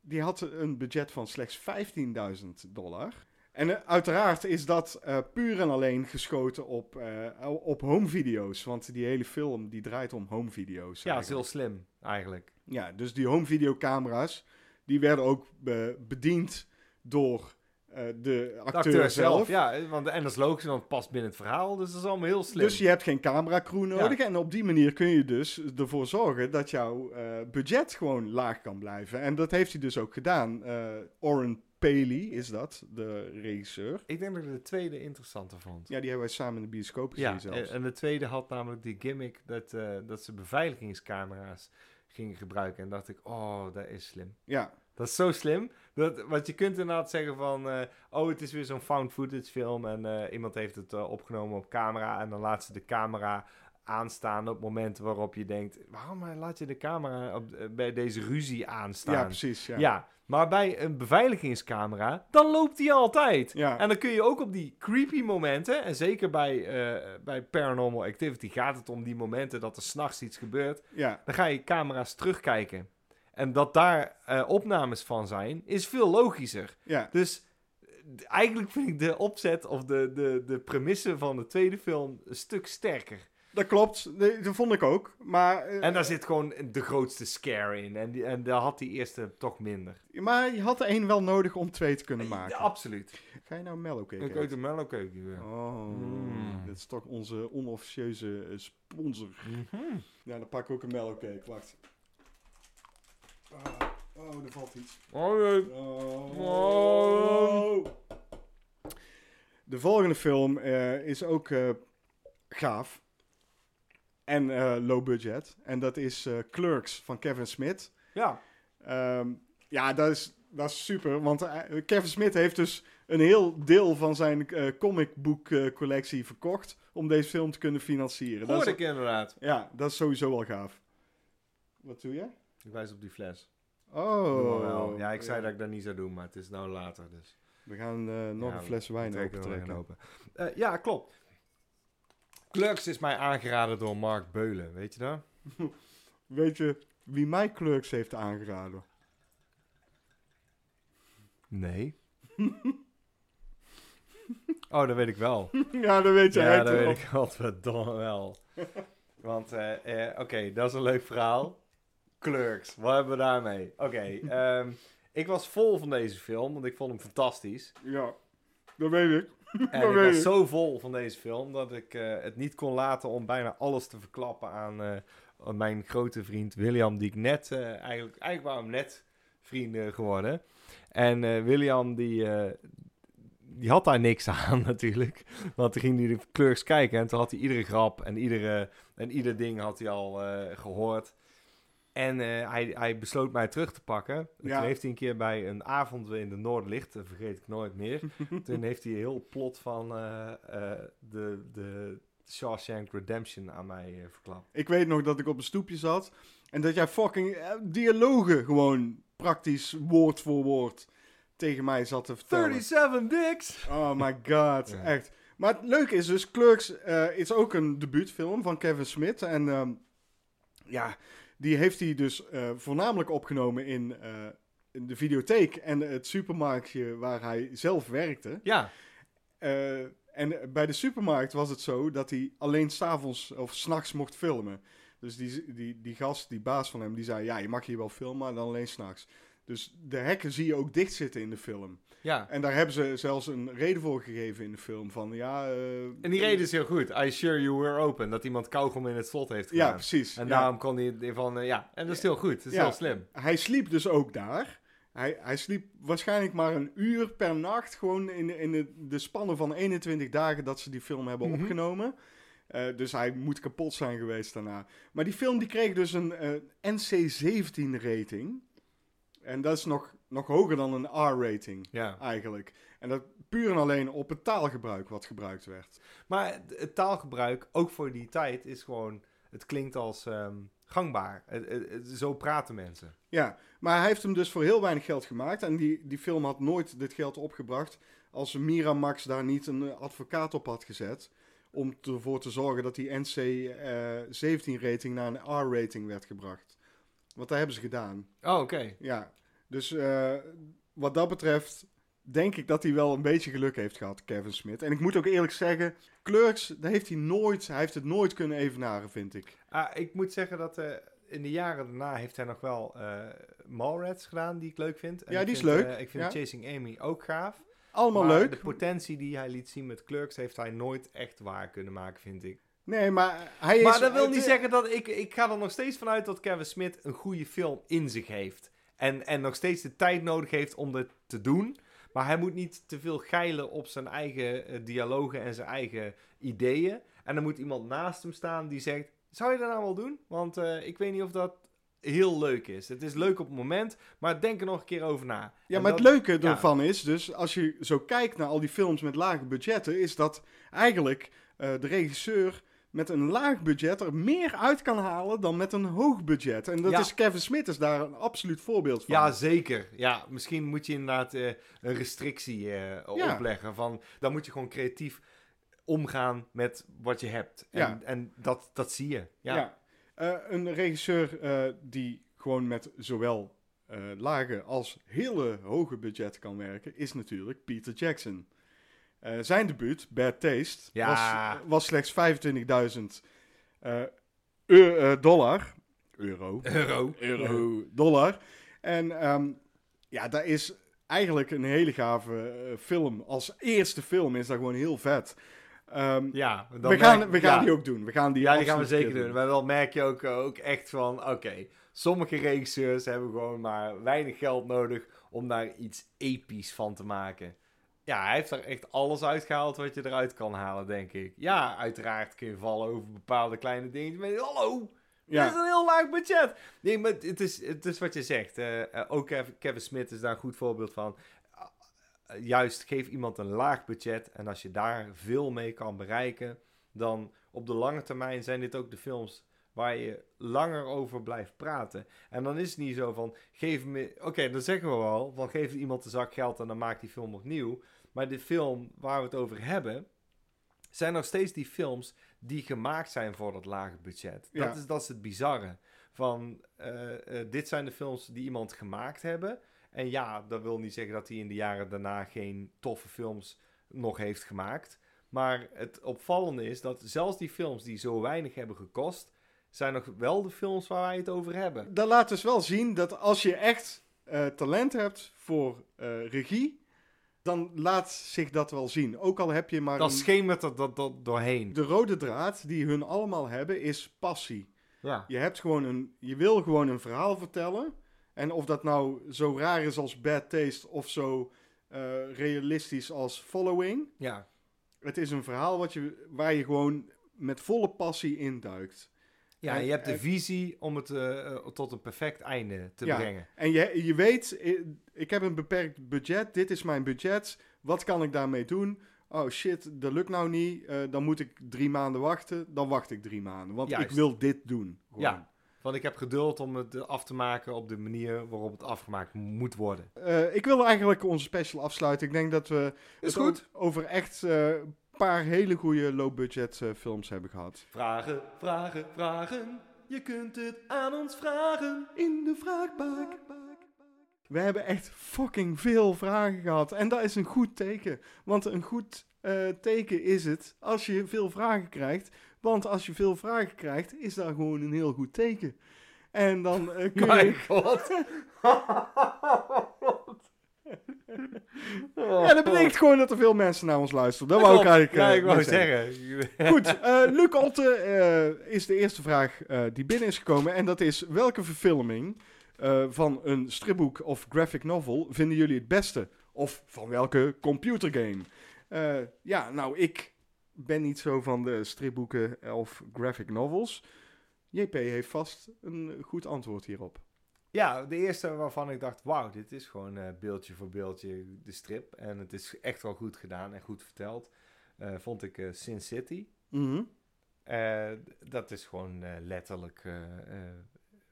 die had een budget van slechts 15.000 dollar. En eh, uiteraard is dat eh, puur en alleen geschoten op, eh, op home video's. Want die hele film die draait om home video's. Ja, dat is heel slim, eigenlijk. Ja, dus die home videocamera's, die werden ook be- bediend door de De acteur, acteur zelf. zelf. Ja, want, en dat is logisch, want het past binnen het verhaal. Dus dat is allemaal heel slim. Dus je hebt geen cameracrew nodig. En op die manier kun je dus ervoor zorgen dat jouw budget gewoon laag kan blijven. En dat heeft hij dus ook gedaan. Oren Paley is dat, de regisseur. Ik denk dat ik de tweede interessanter vond. Ja, die hebben wij samen in de bioscoop gezien Ja, zelfs. en, de tweede had namelijk die gimmick dat, eh, dat ze beveiligingscamera's gingen gebruiken. En dacht ik, oh, dat is slim. ja, Dat is zo slim. Dat, want je kunt inderdaad zeggen van... eh, oh, het is weer zo'n found footage film... en eh, iemand heeft het opgenomen op camera... en dan laat ze de camera aanstaan op momenten waarop je denkt... waarom eh, laat je de camera op, eh, bij deze ruzie aanstaan? ja, precies. Ja. Ja. maar bij een beveiligingscamera, dan loopt die altijd. Ja. En dan kun je ook op die creepy momenten, en zeker bij, eh, bij Paranormal Activity gaat het om die momenten dat er s'nachts iets gebeurt, ja. dan ga je camera's terugkijken. En dat daar opnames van zijn, is veel logischer. ja. Dus eigenlijk vind ik de opzet of de, de, de premisse van de tweede film een stuk sterker. Dat klopt. Nee, dat vond ik ook. Maar, eh, En daar zit gewoon de grootste scare in. En, die, en daar had die eerste toch minder. maar je had er één wel nodig om twee te kunnen maken. Ja, absoluut. Ga je nou mellow cake Ik eet een mellowcake weer. Oh, Mm. dit is toch onze onofficieuze eh, sponsor. Mhm. Ja, dan pak ik ook een mellow cake. Wacht. Ah, oh, er valt iets. Oh, nee. Oh. Oh. De volgende film eh, is ook eh, gaaf. En eh, low budget. En dat is eh, Clerks van Kevin Smith. Ja. Ehm, ja, dat is, dat is super. Want eh, Kevin Smith heeft dus een heel deel van zijn eh comicboek eh, collectie verkocht. Om deze film te kunnen financieren. Dat Hoorde is, ik inderdaad. ja, dat is sowieso wel gaaf. Wat doe je? Ik wijs op die fles. Oh. Wel. Ja, ik zei dat ik dat niet zou doen, maar het is nou later. Dus. We gaan eh, nog Ja, een fles wijn Trekken open. Eh, ja, klopt. Clerks is mij aangeraden door Mark Beulen, weet je dat? Weet je wie mij Clerks heeft aangeraden? Nee. oh, dat weet ik wel. ja, dat weet jij ja, dat weet ik godverdomme wel. Want, eh, eh, oké, dat is een leuk verhaal. Clerks, wat hebben we daarmee? Oké, ehm, ik was vol van deze film, want ik vond hem fantastisch. Ja, dat weet ik. En ik was zo vol van deze film dat ik eh, het niet kon laten om bijna alles te verklappen aan eh, mijn grote vriend William, die ik net, eh, eigenlijk, eigenlijk waren we net vrienden geworden. En William, die, die had daar niks aan natuurlijk. Want toen ging hij de Clerks kijken en toen had hij iedere grap en, iedere, en ieder ding had hij al eh, gehoord. En eh, hij, hij besloot mij terug te pakken. En Ja. Toen heeft hij een keer bij een avond in de Noorderlicht, dat vergeet ik nooit meer. toen heeft hij heel plot van eh, eh, de, de Shawshank Redemption aan mij verklapt. Ik weet nog dat ik op een stoepje zat en dat jij fucking dialogen gewoon praktisch woord voor woord tegen mij zat te vertellen. 37 dicks! Oh my god, Ja. echt. Maar het leuke is dus, Clerks is ook een debuutfilm van Kevin Smith. En ehm, ja, die heeft hij dus eh, voornamelijk opgenomen in, eh, in de videotheek en het supermarktje waar hij zelf werkte. Ja, Eh, en bij de supermarkt was het zo dat hij alleen s'avonds of s'nachts mocht filmen. Dus die, die, die gast, die baas van hem, die zei: Ja, je mag hier wel filmen, maar dan alleen s'nachts. Dus de hekken zie je ook dicht zitten in de film. ja. En daar hebben ze zelfs een reden voor gegeven in de film. Van ja. eh, En die reden is heel goed. I sure you were open. Dat iemand kauwgom in het slot heeft gedaan. Ja, precies. En Ja. daarom kon hij van, eh, ja, en dat is heel goed. Dat is Ja. heel slim. Hij sliep dus ook daar. Hij, hij sliep waarschijnlijk maar een uur per nacht. Gewoon in, in de, de spannen van 21 dagen dat ze die film hebben Mhm. opgenomen. Eh, dus hij moet kapot zijn geweest daarna. Maar die film die kreeg dus een eh, NC-17 rating. En dat is nog, nog hoger dan een R-rating Ja. eigenlijk. En dat puur en alleen op het taalgebruik wat gebruikt werd. Maar het, taalgebruik, ook voor die tijd, is gewoon, het klinkt als ehm, gangbaar. Het- het- het- zo praten mensen. Ja, maar hij heeft hem dus voor heel weinig geld gemaakt. En die, die film had nooit dit geld opgebracht als Miramax daar niet een eh, advocaat op had gezet. Om ervoor te zorgen dat die NC-17-rating naar een R-rating werd gebracht. Want dat hebben ze gedaan. Oh, oké. Ja, dus eh, wat dat betreft denk ik dat hij wel een beetje geluk heeft gehad, Kevin Smith. En ik moet ook eerlijk zeggen, Clerks, daar heeft hij nooit, hij heeft het nooit kunnen evenaren, vind ik. Ah, ik moet zeggen dat eh, in de jaren daarna heeft hij nog wel eh Mallrats gedaan, die ik leuk vind. En Ja, die is vind, leuk, ik vind ja. Chasing Amy ook gaaf. Allemaal maar leuk. de potentie die hij liet zien met Clerks heeft hij nooit echt waar kunnen maken, vind ik. Nee, maar hij is... Maar dat wil het- niet zeggen dat ik... Ik ga er nog steeds vanuit dat Kevin Smith een goede film in zich heeft. En, en nog steeds de tijd nodig heeft om dit te doen. Maar hij moet niet te veel geilen op zijn eigen eh, dialogen en zijn eigen ideeën. En dan moet iemand naast hem staan die zegt... Zou je dat nou wel doen? Want eh, ik weet niet of dat heel leuk is. Het is leuk op het moment, maar denk er nog een keer over na. Ja, En maar dat- het leuke ja. ervan is dus, als je zo kijkt naar al die films met lage budgetten, is dat eigenlijk eh, de regisseur met een laag budget er meer uit kan halen dan met een hoog budget. En dat Ja. is Kevin Smith is daar een absoluut voorbeeld van. Ja, zeker. Ja, misschien moet je inderdaad eh, een restrictie eh, Ja. opleggen. Van, dan moet je gewoon creatief omgaan met wat je hebt. En, Ja. en dat, dat zie je. Ja. Ja. Eh, een regisseur die gewoon met zowel lage als hele hoge budget kan werken, is natuurlijk Peter Jackson. Eh, zijn debuut, Bad Taste, Ja. was, was slechts 25.000 eh, eu- eh, dollar. Euro. Euro. Euro. Dollar. En ehm, ja, dat is eigenlijk een hele gave eh, film. Als eerste film is dat gewoon heel vet. Ehm, Ja, dan we gaan, merk- we gaan ja. die ook doen. We gaan die, Ja, die gaan we zeker doen. Maar dan merk je ook, eh, ook echt van, oké, sommige regisseurs hebben gewoon maar weinig geld nodig om daar iets episch van te maken. Ja, hij heeft er echt alles uitgehaald wat je eruit kan halen, denk ik. Ja, uiteraard kun je vallen over bepaalde kleine dingen. Maar hallo, Ja. Dat is een heel laag budget. Nee, maar het is, het is wat je zegt. Eh, eh, ook Kevin, Kevin Smith is daar een goed voorbeeld van. Eh, juist, geef iemand een laag budget. En als je daar veel mee kan bereiken, dan op de lange termijn zijn dit ook de films waar je langer over blijft praten. En dan is het niet zo van, geef me... Oké, dan zeggen we wel, van geef iemand een zak geld en dan maakt die film opnieuw. Maar de film waar we het over hebben, zijn nog steeds die films die gemaakt zijn voor dat lage budget. Ja. Dat, is, dat is het bizarre. Van, eh, eh, dit zijn de films die iemand gemaakt hebben. En ja, dat wil niet zeggen dat hij in de jaren daarna geen toffe films nog heeft gemaakt. Maar het opvallende is dat zelfs die films die zo weinig hebben gekost, zijn nog wel de films waar wij het over hebben. Dat laat dus wel zien dat als je echt eh, talent hebt voor eh, regie, dan laat zich dat wel zien. Ook al heb je maar Dan een- schemert er dat, dat doorheen. de rode draad die hun allemaal hebben is passie. Ja. Je hebt gewoon een, je wil gewoon een verhaal vertellen. En of dat nou zo raar is als Bad Taste of zo eh, realistisch als Following. ja. Het is een verhaal wat je, waar je gewoon met volle passie induikt. Ja, En- je hebt de en- visie om het eh, eh, tot een perfect einde te Ja. brengen. En je, je weet, ik heb een beperkt budget, dit is mijn budget, wat kan ik daarmee doen? Oh shit, dat lukt nou niet, eh, dan moet ik drie maanden wachten, dan wacht ik drie maanden, want Juist. ik wil dit doen. Gewoon. Ja. Want ik heb geduld om het af te maken op de manier waarop het afgemaakt moet worden. Ik wil eigenlijk onze special afsluiten. Ik denk dat we Is het goed. over echt paar hele goede low-budget eh, films hebben gehad. Vragen, vragen, vragen. Je kunt het aan ons vragen. In de vraagbak. We hebben echt fucking veel vragen gehad. En dat is een goed teken. Want een goed eh, teken is het als je veel vragen krijgt. Want als je veel vragen krijgt, is dat gewoon een heel goed teken. En dan eh, kun Mijn je... god. Ja, dat betekent gewoon dat er veel mensen naar ons luisteren. Dat wou ik eigenlijk Ja, eh, ik wou zeggen. zeggen. Goed, eh Luc Olte eh, is de eerste vraag die binnen is gekomen. En dat is, welke verfilming van een stripboek of graphic novel vinden jullie het beste? Of van welke computergame? Ja, nou, ik ben niet zo van de stripboeken of graphic novels. JP heeft vast een goed antwoord hierop. Ja, de eerste waarvan ik dacht, wauw, dit is gewoon eh, beeldje voor beeldje de strip. En het is echt wel goed gedaan en goed verteld. eh, vond ik eh, Sin City. Mhm. Dat is gewoon letterlijk...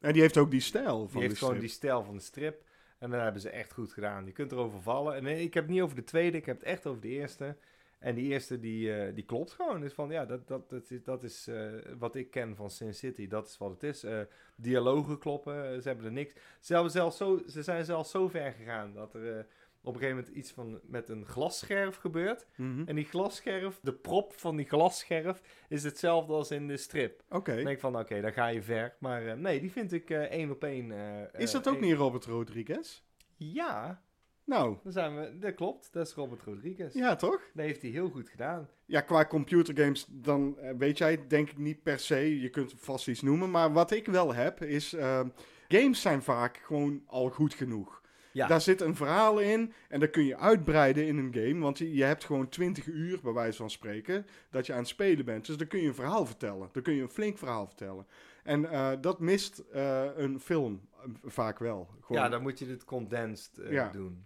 En die heeft ook die stijl van die heeft de gewoon strip. die stijl van de strip. En dat hebben ze echt goed gedaan. Je kunt erover vallen. En nee, ik heb het niet over de tweede, ik heb het echt over de eerste. En die eerste, die, eh, die klopt gewoon. Dus van, ja, dat, dat, dat is, dat is eh, wat ik ken van Sin City. Dat is wat het is. Eh, dialogen kloppen, ze hebben er niks. Ze, hebben zelfs zo, ze zijn zelfs zo ver gegaan dat er op een gegeven moment iets van met een glasscherf gebeurt. Mhm. En die glasscherf, de prop van die glasscherf, is hetzelfde als in de strip. Oké. Dan denk ik van, oké, dan ga je ver. Maar nee, die vind ik eh, één op één. Is dat ook één- niet Robert Rodriguez? Ja, Nou, dan zijn we, dat klopt. Dat is Robert Rodriguez. ja toch? Dat heeft hij heel goed gedaan. Ja, qua computergames, dan eh, weet jij het denk ik niet per se. Je kunt vast iets noemen. Maar wat ik wel heb, is... ehm, games zijn vaak gewoon al goed genoeg. Ja. Daar zit een verhaal in en dat kun je uitbreiden in een game. Want je, hebt gewoon 20 uur, bij wijze van spreken, dat je aan het spelen bent. Dus dan kun je een verhaal vertellen. Dan kun je een flink verhaal vertellen. En eh, dat mist eh, een film vaak wel. Gewoon Ja, dan moet je dit condensed Ja. doen.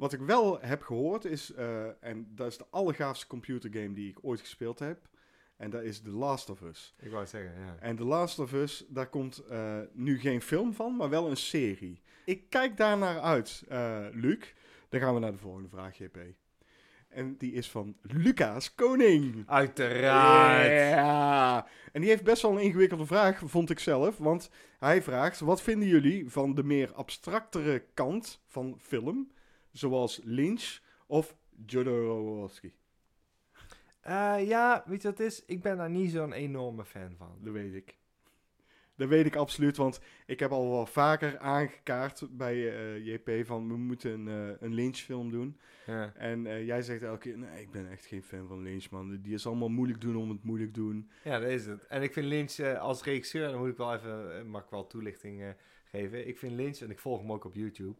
Wat ik wel heb gehoord is, eh, en dat is de allergaafste computergame die ik ooit gespeeld heb. En dat is The Last of Us. Ik wou zeggen, ja. En The Last of Us, daar komt eh, nu geen film van, maar wel een serie. Ik kijk daar naar uit, eh, Luc. Dan gaan we naar de volgende vraag, JP. En die is van Lucas Koning. Uiteraard. Ja. En die heeft best wel een ingewikkelde vraag, vond ik zelf. Want hij vraagt, wat vinden jullie van de meer abstractere kant van film? Zoals Lynch of Jodorowsky? Eh, ja, weet je wat het is? Ik ben daar niet zo'n enorme fan van. Dat weet ik. Dat weet ik absoluut, want ik heb al wel vaker aangekaart bij eh, JP van we moeten een, eh, een Lynch-film doen. Ja. En jij zegt elke keer, nee, ik ben echt geen fan van Lynch, man. Die is allemaal moeilijk doen om het moeilijk doen. ja, dat is het. En ik vind Lynch als regisseur, dan moet ik wel even, mag ik wel toelichting geven. Ik vind Lynch, en ik volg hem ook op YouTube,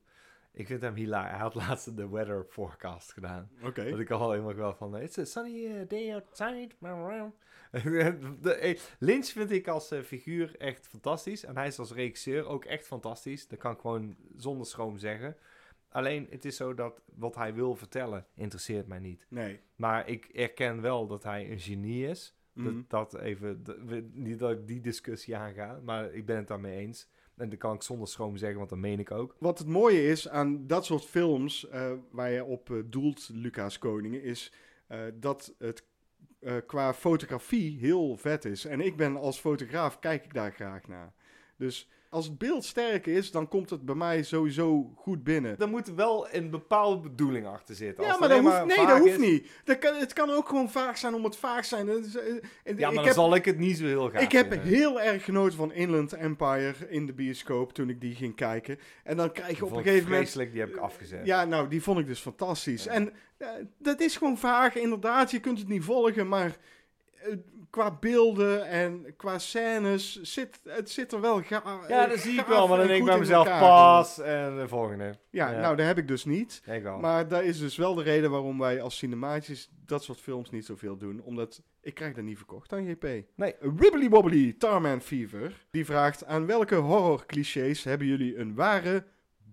ik vind hem hilarisch. Hij had laatst de weather forecast gedaan. Oké. Dat ik al helemaal wel van, it's a sunny eh, day outside. De- eh, Lynch vind ik als eh, figuur echt fantastisch. En hij is als regisseur ook echt fantastisch. Dat kan ik gewoon zonder schroom zeggen. Alleen, het is zo dat wat hij wil vertellen, interesseert mij niet. Nee. Maar ik erken wel dat hij een genie is. Mhm. Dat, dat even, dat- we- niet dat ik die discussie aanga, maar ik ben het daarmee eens. En dat kan ik zonder schroom zeggen, want dat meen ik ook. Wat het mooie is aan dat soort films eh, waar je op eh, doelt, Lucas Koningen, is eh, dat het qua fotografie heel vet is. En ik ben als fotograaf, kijk ik daar graag naar. Dus als het beeld sterk is, dan komt het bij mij sowieso goed binnen. Er moet wel een bepaalde bedoeling achter zitten. Ja, Als maar dat hoeft, nee, dat hoeft is- niet. Dat kan, het kan ook gewoon vaag zijn om het vaag zijn. Eh, Ja, maar ik dan heb, zal ik het niet zo heel gaaf ik heb heel erg genoten van Inland Empire in de bioscoop toen ik die ging kijken. En dan krijg je op een gegeven moment... vreselijk, die heb ik afgezet. Ja, nou, die vond ik dus fantastisch. Ja. En eh, dat is gewoon vaag, inderdaad. Je kunt het niet volgen, maar qua beelden en qua scènes zit het zit er wel ga Ja, eh, dat zie ik wel, maar dan en denk ik bij mezelf, pas, en de volgende. Ja, Ja. nou, dat heb ik dus niet. Ik wel. Maar dat is dus wel de reden waarom wij als cinemaatjes dat soort films niet zoveel doen. Omdat ik krijg dat niet verkocht aan JP. Nee. Wibbly Wobbly Tarman Fever. Die vraagt aan welke horror clichés hebben jullie een ware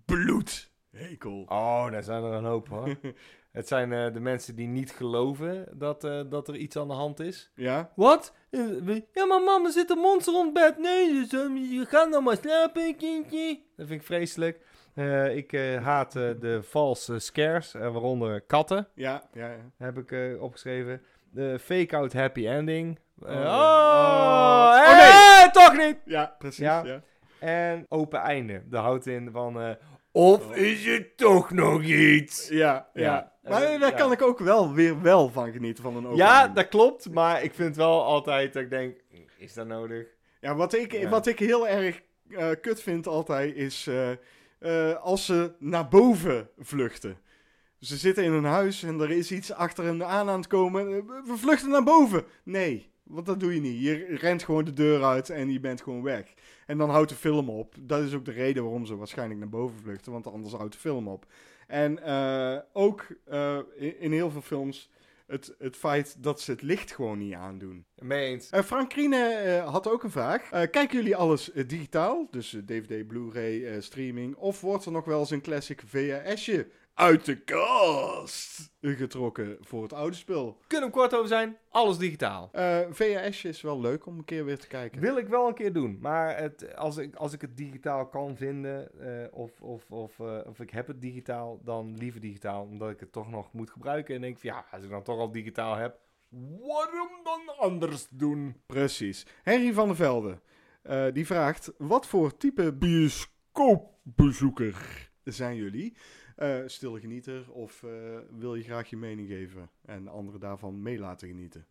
bloedhekel? Oh, daar zijn er een hoop hoor. het zijn eh, de mensen die niet geloven dat, eh, dat er iets aan de hand is. Ja? Wat? Eh, Ja, maar mama, zit een monster op bed. Nee, dus, eh, je gaat nog maar slapen, kindje. Dat vind ik vreselijk. Ik haat de false scares, waaronder katten, Ja, ja, ja. heb ik opgeschreven. De fake-out happy ending. Oh, oh. Oh. Oh, nee! toch niet! Ja, precies. Ja. Ja. En open einde. De houdt in van... of is het toch nog iets? Ja, ja. Ja. Maar Eh, daar ja. kan ik ook wel weer wel van genieten van een open Ja, dat klopt. Maar ik vind wel altijd dat ik denk... Is dat nodig? Ja, wat ik, Ja. Wat ik heel erg eh, kut vind altijd is eh, eh, als ze naar boven vluchten. Ze zitten in een huis en er is iets achter hen aan aan het komen. We vluchten naar boven. Nee, want dat doe je niet. Je rent gewoon de deur uit en je bent gewoon weg. En dan houdt de film op. Dat is ook de reden waarom ze waarschijnlijk naar boven vluchten, want anders houdt de film op. En eh, ook eh, in, in heel veel films het, het feit dat ze het licht gewoon niet aandoen. Mee eens. Eh, Frank Kriene had ook een vraag. Kijken jullie alles digitaal? Dus DVD, Blu-ray, streaming? Of wordt er nog wel eens een classic VHS'je uit de kast getrokken voor het oude spul? Kunnen we kort over zijn? Alles digitaal. Eh VHS'je is wel leuk om een keer weer te kijken. Wil ik wel een keer doen. Maar het, als, ik, als ik het digitaal kan vinden... eh, of, of, of, eh, of ik heb het digitaal, dan liever digitaal. Omdat ik het toch nog moet gebruiken. En denk van ja, als ik dan toch al digitaal heb... Waarom dan anders doen? Precies. Henry van der Velde, eh, die vraagt... Wat voor type bioscoopbezoeker zijn jullie? Eh stille genieter of eh, wil je graag je mening geven en anderen daarvan mee laten genieten?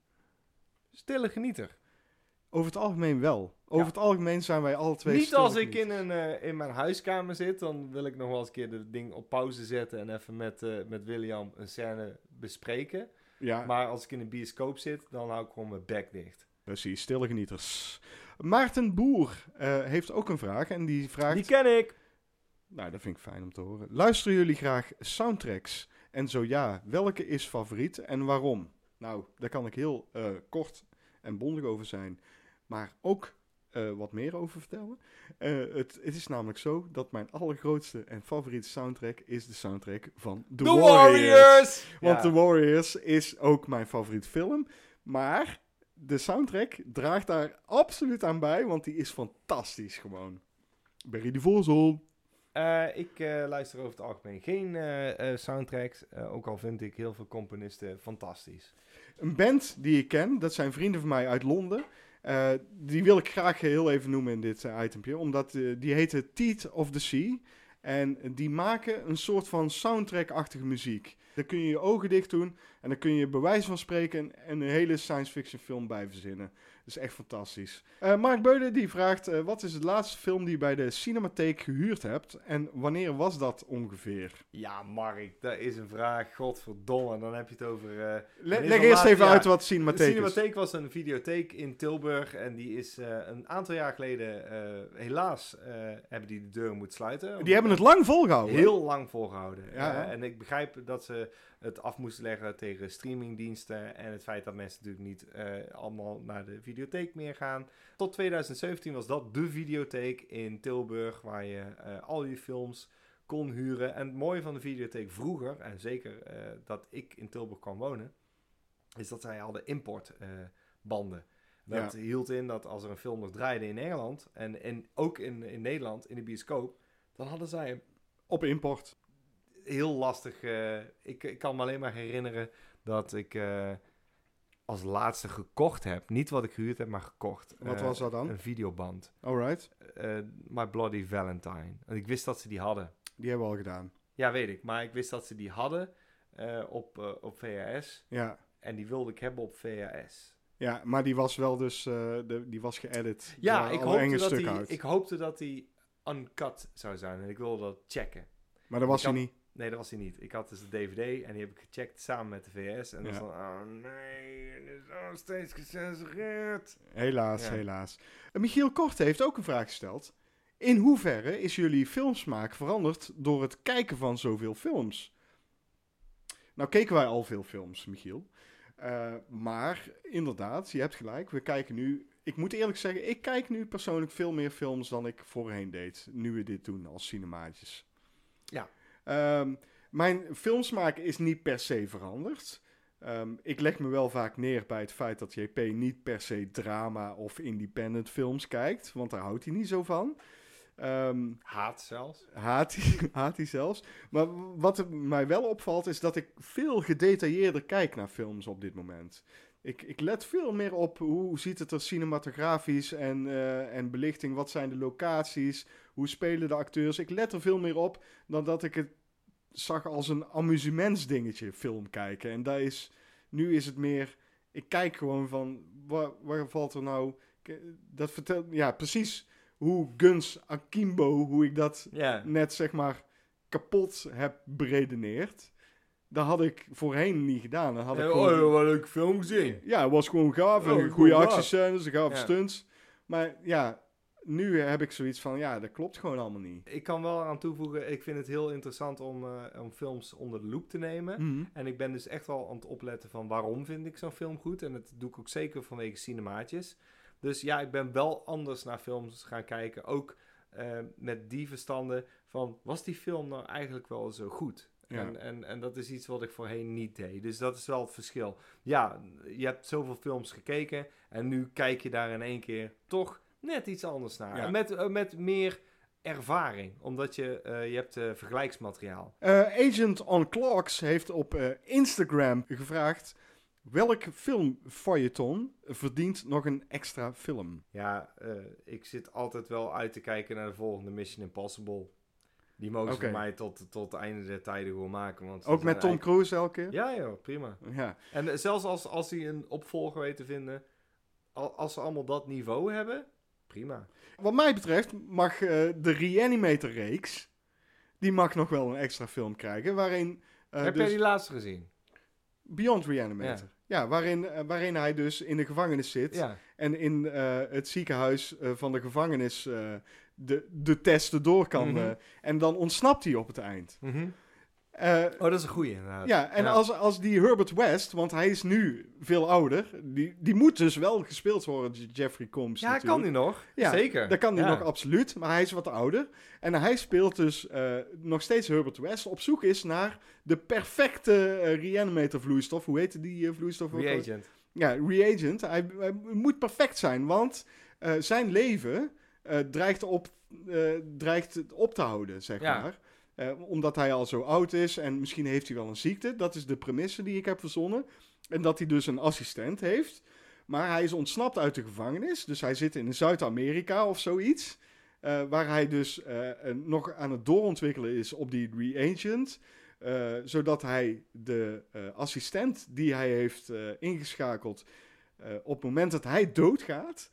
Stille genieter. Over het algemeen wel. Over Ja. het algemeen zijn wij alle twee Niet als ik in, een, eh, in mijn huiskamer zit, dan wil ik nog wel eens een keer de ding op pauze zetten en even met, met William een scène bespreken. Ja, Maar als ik in een bioscoop zit, dan hou ik gewoon mijn bek dicht. precies. Stille genieters. Maarten Boer heeft ook een vraag en die vraagt... Die ken ik. Nou, dat vind ik fijn om te horen. Luisteren jullie graag soundtracks? En zo ja, welke is favoriet en waarom? Nou, daar kan ik heel eh, kort en bondig over zijn. Maar ook eh, wat meer over vertellen. Eh, het, het is namelijk zo dat mijn allergrootste en favoriete soundtrack is de soundtrack van The, The Warriors. Warriors! Want Ja. The Warriors is ook mijn favoriet film. Maar de soundtrack draagt daar absoluut aan bij, want die is fantastisch gewoon. Barry de Voorzon. Eh, ik eh, luister over het algemeen geen eh, soundtracks. ook al vind ik heel veel componisten fantastisch. Een band die ik ken, dat zijn vrienden van mij uit Londen. Die wil ik graag heel even noemen in dit uh, itempje. Omdat die heette Teeth of the Sea. En die maken een soort van soundtrack-achtige muziek. Daar kun je je ogen dicht doen. En dan kun je bij wijze van spreken een, een hele science fiction film bij verzinnen. Dat is echt fantastisch. Eh, Mark Beulen die vraagt, eh, wat is de laatste film die je bij de Cinematheek gehuurd hebt? En wanneer was dat ongeveer? Ja, Mark, dat is een vraag. Godverdomme, dan heb je het over... Wanneer leg eerst even ja, uit wat Cinematheek is. Cinematheek was een videotheek in Tilburg en die is een aantal jaar geleden, helaas, hebben die de deuren moeten sluiten. Die hebben het lang volgehouden. heel lang volgehouden. Ja. En ik begrijp dat ze het af moesten leggen tegen streamingdiensten en het feit dat mensen natuurlijk niet eh, allemaal naar de videotheek meer gaan. Tot 2017 was dat de videotheek in Tilburg waar je eh, al je films kon huren. En het mooie van de videotheek vroeger, en zeker eh, dat ik in Tilburg kwam wonen, is dat zij hadden importbanden. dat Ja. hield in dat als er een film nog draaide in Engeland en, en ook in, in Nederland in de bioscoop, dan hadden zij Op import. Heel lastig. eh, ik, ik kan me alleen maar herinneren dat ik. eh, als laatste gekocht heb. Niet wat ik gehuurd heb, maar gekocht. Wat Eh, was dat dan? Een videoband. Alright, My Bloody Valentine. En ik wist dat ze die hadden. die hebben we al gedaan. Ja, weet ik. Maar ik wist dat ze die hadden op, op VHS. Ja. En die wilde ik hebben op VHS. Ja, maar die was wel dus, de, die was geëdit. Ja, ik hoopte, dat die, ik hoopte dat die uncut zou zijn. En ik wilde dat checken. Maar dat was hij niet. Nee, dat was hij niet. Ik had dus de DVD en die heb ik gecheckt samen met de VS. En dan Ja. van, oh nee, het is nog steeds gecensureerd. Helaas, Ja. helaas. Michiel Korte heeft ook een vraag gesteld. In hoeverre is jullie filmsmaak veranderd door het kijken van zoveel films? Nou keken wij al veel films, Michiel. Eh, maar inderdaad, je hebt gelijk. We kijken nu... Ik moet eerlijk zeggen, ik kijk nu persoonlijk veel meer films dan ik voorheen deed. Nu we dit doen als cinemaatjes. Ja. Ehm, mijn filmsmaak is niet per se veranderd. Ehm, ik leg me wel vaak neer bij het feit dat JP niet per se drama of independent films kijkt, want daar houdt hij niet zo van. Ehm, Haat zelfs. haat, hij, haat hij zelfs. Maar wat mij wel opvalt is dat ik veel gedetailleerder kijk naar films op dit moment. Ik, ik let veel meer op hoe ziet het er cinematografisch en, eh, en belichting, wat zijn de locaties, hoe spelen de acteurs. Ik let er veel meer op dan dat ik het zag als een amusementsdingetje film kijken. En daar is, nu is het meer, ik kijk gewoon van, waar, waar valt er nou, dat vertelt, ja precies hoe Guns Akimbo, hoe ik dat net zeg maar kapot heb beredeneerd. Dat had ik voorheen niet gedaan. Dan had ik gewoon- oh, wat een leuke film gezien. ja, het was gewoon gaaf. Oh, en goede gaaf. actiescènes, gave Ja. stunts. Maar ja, nu heb ik zoiets van, ja, dat klopt gewoon allemaal niet. Ik kan wel aan toevoegen, ik vind het heel interessant om, eh, om films onder de loep te nemen. Mhm. En ik ben dus echt wel aan het opletten van waarom vind ik zo'n film goed. En dat doe ik ook zeker vanwege cinemaatjes. Dus ja, ik ben wel anders naar films gaan kijken. Ook eh, met die verstanden van, was die film nou eigenlijk wel zo goed? Ja. En, en, en dat is iets wat ik voorheen niet deed. Dus dat is wel het verschil. Ja, je hebt zoveel films gekeken en nu kijk je daar in één keer toch net iets anders naar. Ja. Met, eh, met meer ervaring, omdat je, eh, je hebt eh, vergelijksmateriaal. Eh, Agent on Clocks heeft op eh, Instagram gevraagd... Welk filmfeuilleton verdient nog een extra film? Ja, eh, ik zit altijd wel uit te kijken naar de volgende Mission Impossible. Die mogen ze mij tot, tot het einde der tijden gewoon maken. Want Ook met Tom eigenlijk- Cruise elke keer? Ja, joh, prima. Ja. En zelfs als, als die een opvolger weten te vinden, al, als ze allemaal dat niveau hebben, prima. Wat mij betreft mag eh, de Reanimator-reeks... Die mag nog wel een extra film krijgen, waarin... eh, Heb dus- jij die laatste gezien? Beyond Reanimator. Ja, waarin, eh, waarin hij dus in de gevangenis zit. Ja. En in het ziekenhuis van de gevangenis de, de testen door kan. Eh, en dan ontsnapt hij op het eind. Eh, Oh, dat is een goeie inderdaad. ja, en Als, als die Herbert West, want hij is nu veel ouder, die, die moet dus wel gespeeld worden, Jeffrey Combs. Ja, natuurlijk. kan die nog? Ja, Zeker. Dat kan hij Ja. nog absoluut, maar hij is wat ouder. En hij speelt dus eh, nog steeds Herbert West, op zoek is naar de perfecte eh, reanimator vloeistof. Hoe heette die vloeistof? ook? Reagent. Ja, reagent. Hij, hij moet perfect zijn, want zijn leven dreigt, op, dreigt op te houden, zeg maar. Eh, omdat hij al zo oud is en misschien heeft hij wel een ziekte. Dat is de premisse die ik heb verzonnen. En dat hij dus een assistent heeft. Maar hij is ontsnapt uit de gevangenis. Dus hij zit in Zuid-Amerika of zoiets. eh, waar hij dus eh, nog aan het doorontwikkelen is op die reagent. zodat hij de assistent die hij heeft ingeschakeld. op het moment dat hij doodgaat.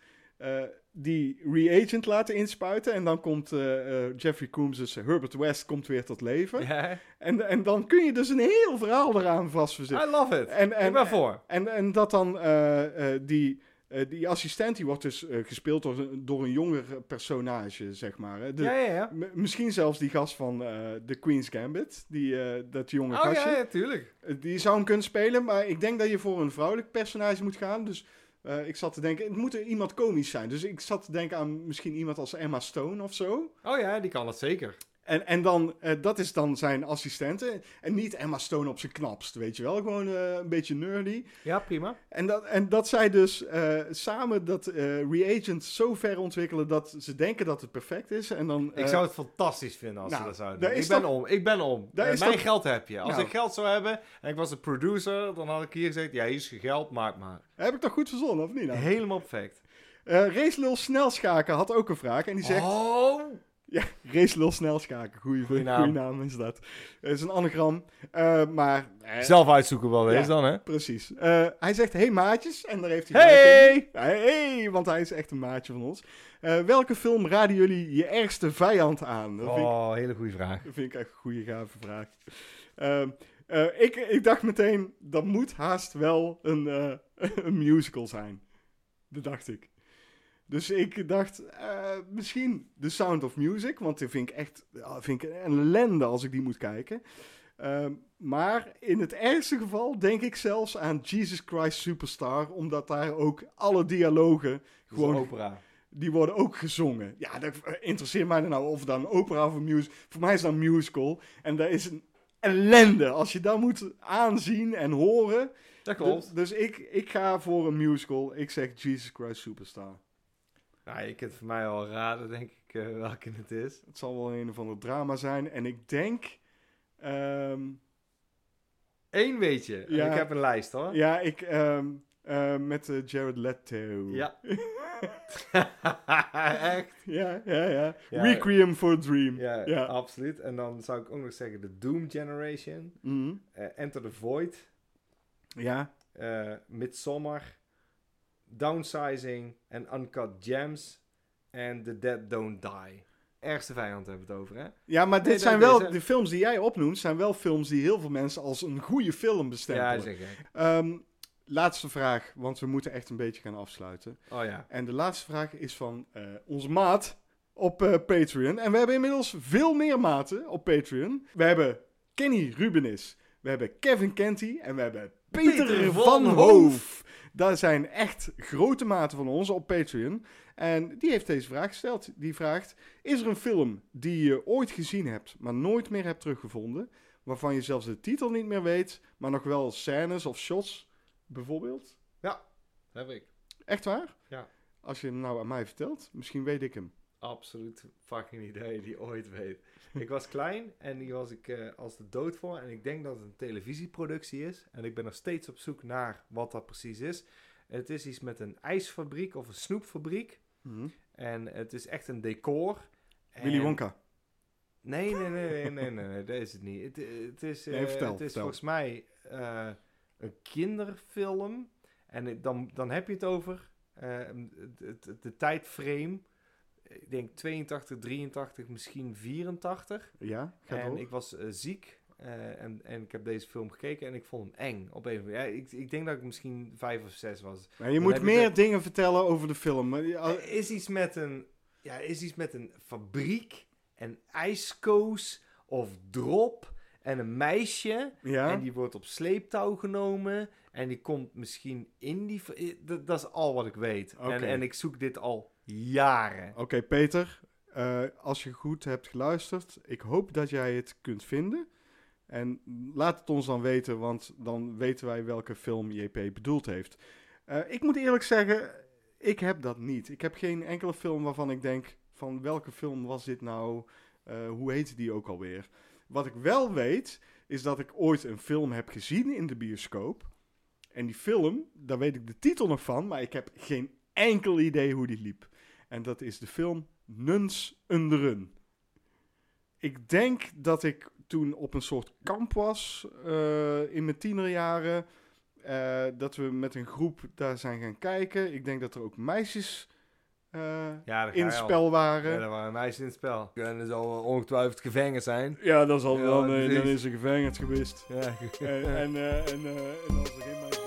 Eh, die reagent laten inspuiten. En dan komt eh, eh, Jeffrey Coombs, dus Herbert West, komt weer tot leven. Ja, En, en dan kun je dus een heel verhaal eraan vastverzetten. I love it. En, en, ik ben voor. en, en dat dan eh, eh, die, eh, die assistent, die wordt dus eh, gespeeld door, een- door een jonger personage, zeg maar. Hè. De, ja, ja, ja. m- Misschien zelfs die gast van eh The Queen's Gambit, die, eh, dat jonge Oh gastje. ja, ja, tuurlijk. Eh, Die zou hem kunnen spelen, maar ik denk dat je voor een vrouwelijk personage moet gaan. Dus eh, ik zat te denken, het moet er iemand komisch zijn. Dus ik zat te denken aan misschien iemand als Emma Stone of zo. Oh ja, die kan het zeker. En, en dan, eh, dat is dan zijn assistente. En niet Emma Stone op zijn knapst, weet je wel. Gewoon eh, een beetje nerdy. Ja, prima. En dat, en dat zij dus eh, samen dat reagent zo ver ontwikkelen dat ze denken dat het perfect is. En dan, Ik zou het fantastisch vinden als nou, ze dat zouden doen. Ik ben om. Ik ben om. mijn toch- geld heb je. Als Nou. ik geld zou hebben en ik was de producer, dan had ik hier gezegd, ja, hier is je geld, maak maar. Heb ik toch goed verzonnen, of niet? Nou? Helemaal perfect. Eh Racelul Snelschaken had ook een vraag. En die zegt... Oh! Ja, Racelul Snelschaken. Goeie, Goeie goeie naam. naam. is dat. Het is een anagram. Eh, maar... eh, Zelf uitzoeken wel Ja. eens dan, hè? Precies. Eh, hij zegt, hey maatjes. En daar heeft hij. Hey! Hey! Want hij is echt een maatje van ons. Welke film raden jullie je ergste vijand aan? Dat ik Oh, hele goede vraag. Dat vind ik echt een goede, gave vraag. Ehm, eh, ik, ik dacht meteen, dat moet haast wel een, een musical zijn. Dat dacht ik. Dus ik dacht, eh, misschien The Sound of Music, want die vind ik echt vind ik een ellende als ik die moet kijken. Ehm, maar in het ergste geval denk ik zelfs aan Jesus Christ Superstar, omdat daar ook alle dialogen Gewoon opera. die worden ook gezongen. Ja, dat interesseert mij dan nou of dan opera of een musical. Voor mij is dat een musical. En dat is een ellende als je dat moet aanzien en horen. Dat Dus, dus ik, ik ga voor een musical. Ik zeg Jesus Christ Superstar. Nou, je kunt voor mij al raden, denk ik, eh, welke het is. Het zal wel een of ander drama zijn. En ik denk... ehm, Eén weet je. Ja. Ik heb een lijst, hoor. ja, ik... ehm, eh, met eh, Jared Leto. Ja. Echt? Ja, ja, ja. Ja. Requiem for a Dream. Ja, Ja. absoluut. En dan zou ik ook nog zeggen de Doom Generation, Mhm. eh, Enter the Void, Ja. Midsommar, Downsizing en Uncut Gems en The Dead Don't Die. Ergste vijand hebben we het over, hè? Ja, maar dit Nee, zijn wel, deze- de films die jij opnoemt, zijn wel films die heel veel mensen als een goede film bestempelen. Ja, zeg ik. Ehm, laatste vraag, want we moeten echt een beetje gaan afsluiten. Oh ja. En de laatste vraag is van eh, onze maat op eh, Patreon. En we hebben inmiddels veel meer maten op Patreon. We hebben Kenny Rubenis, we hebben Kevin Kenty en we hebben Peter, Peter van van Hoof. Dat zijn echt grote maten van ons op Patreon. En die heeft deze vraag gesteld. Die vraagt, is er een film die je ooit gezien hebt, maar nooit meer hebt teruggevonden? Waarvan je zelfs de titel niet meer weet, maar nog wel scènes of shots, bijvoorbeeld? Heb ik. Echt waar? Ja. Als je hem nou aan mij vertelt, misschien weet ik hem. Absoluut fucking idee die ooit weet. Ik was klein en die was ik eh, als de dood voor. En ik denk dat het een televisieproductie is. En ik ben nog steeds op zoek naar wat dat precies is. Het is iets met een ijsfabriek of een snoepfabriek. En het is echt een decor. En- Willy Wonka. Nee, nee, nee, nee, nee, nee, nee, dat is het niet. Het, het is, Nee, eh, vertel, het is vertel. volgens mij eh, een kinderfilm. En dan, dan heb je het over het- het- de tijdframe. Ik denk 82, 83, misschien 84. Ja, en door. ik was eh, ziek. eh, en, en ik heb deze film gekeken en ik vond hem eng. Op een, ja, ik, ik denk dat ik misschien vijf of zes was. Maar je dan moet meer dingen vertellen over de film. Er is iets met een, ja, is iets met een fabriek en ijskoos of drop en een meisje. ja? En die wordt op sleeptouw genomen. En die komt misschien in die... Dat, dat is al wat ik weet. En, en ik zoek dit al jaren. Oké, Peter. eh, als je goed hebt geluisterd, ik hoop dat jij het kunt vinden. En laat het ons dan weten, want dan weten wij welke film JP bedoeld heeft. Eh, ik moet eerlijk zeggen, ik heb dat niet. Ik heb geen enkele film waarvan ik denk, van welke film was dit nou? Eh, hoe heette die ook alweer? Wat ik wel weet, is dat ik ooit een film heb gezien in de bioscoop. En die film, daar weet ik de titel nog van, maar ik heb geen enkel idee hoe die liep. En dat is de film Nuns Under Run. Ik denk dat ik toen op een soort kamp was eh, in mijn tienerjaren. eh, dat we met een groep daar zijn gaan kijken. Ik denk dat er ook meisjes eh, Ja, in het al. spel Ja, waren. er waren meisjes in het spel. En er zal ongetwijfeld gevangen zijn. Ja, dan, zal, Ja, dan, dan is er gevangen geweest. Ja, en, en, en, en als er geen meisjes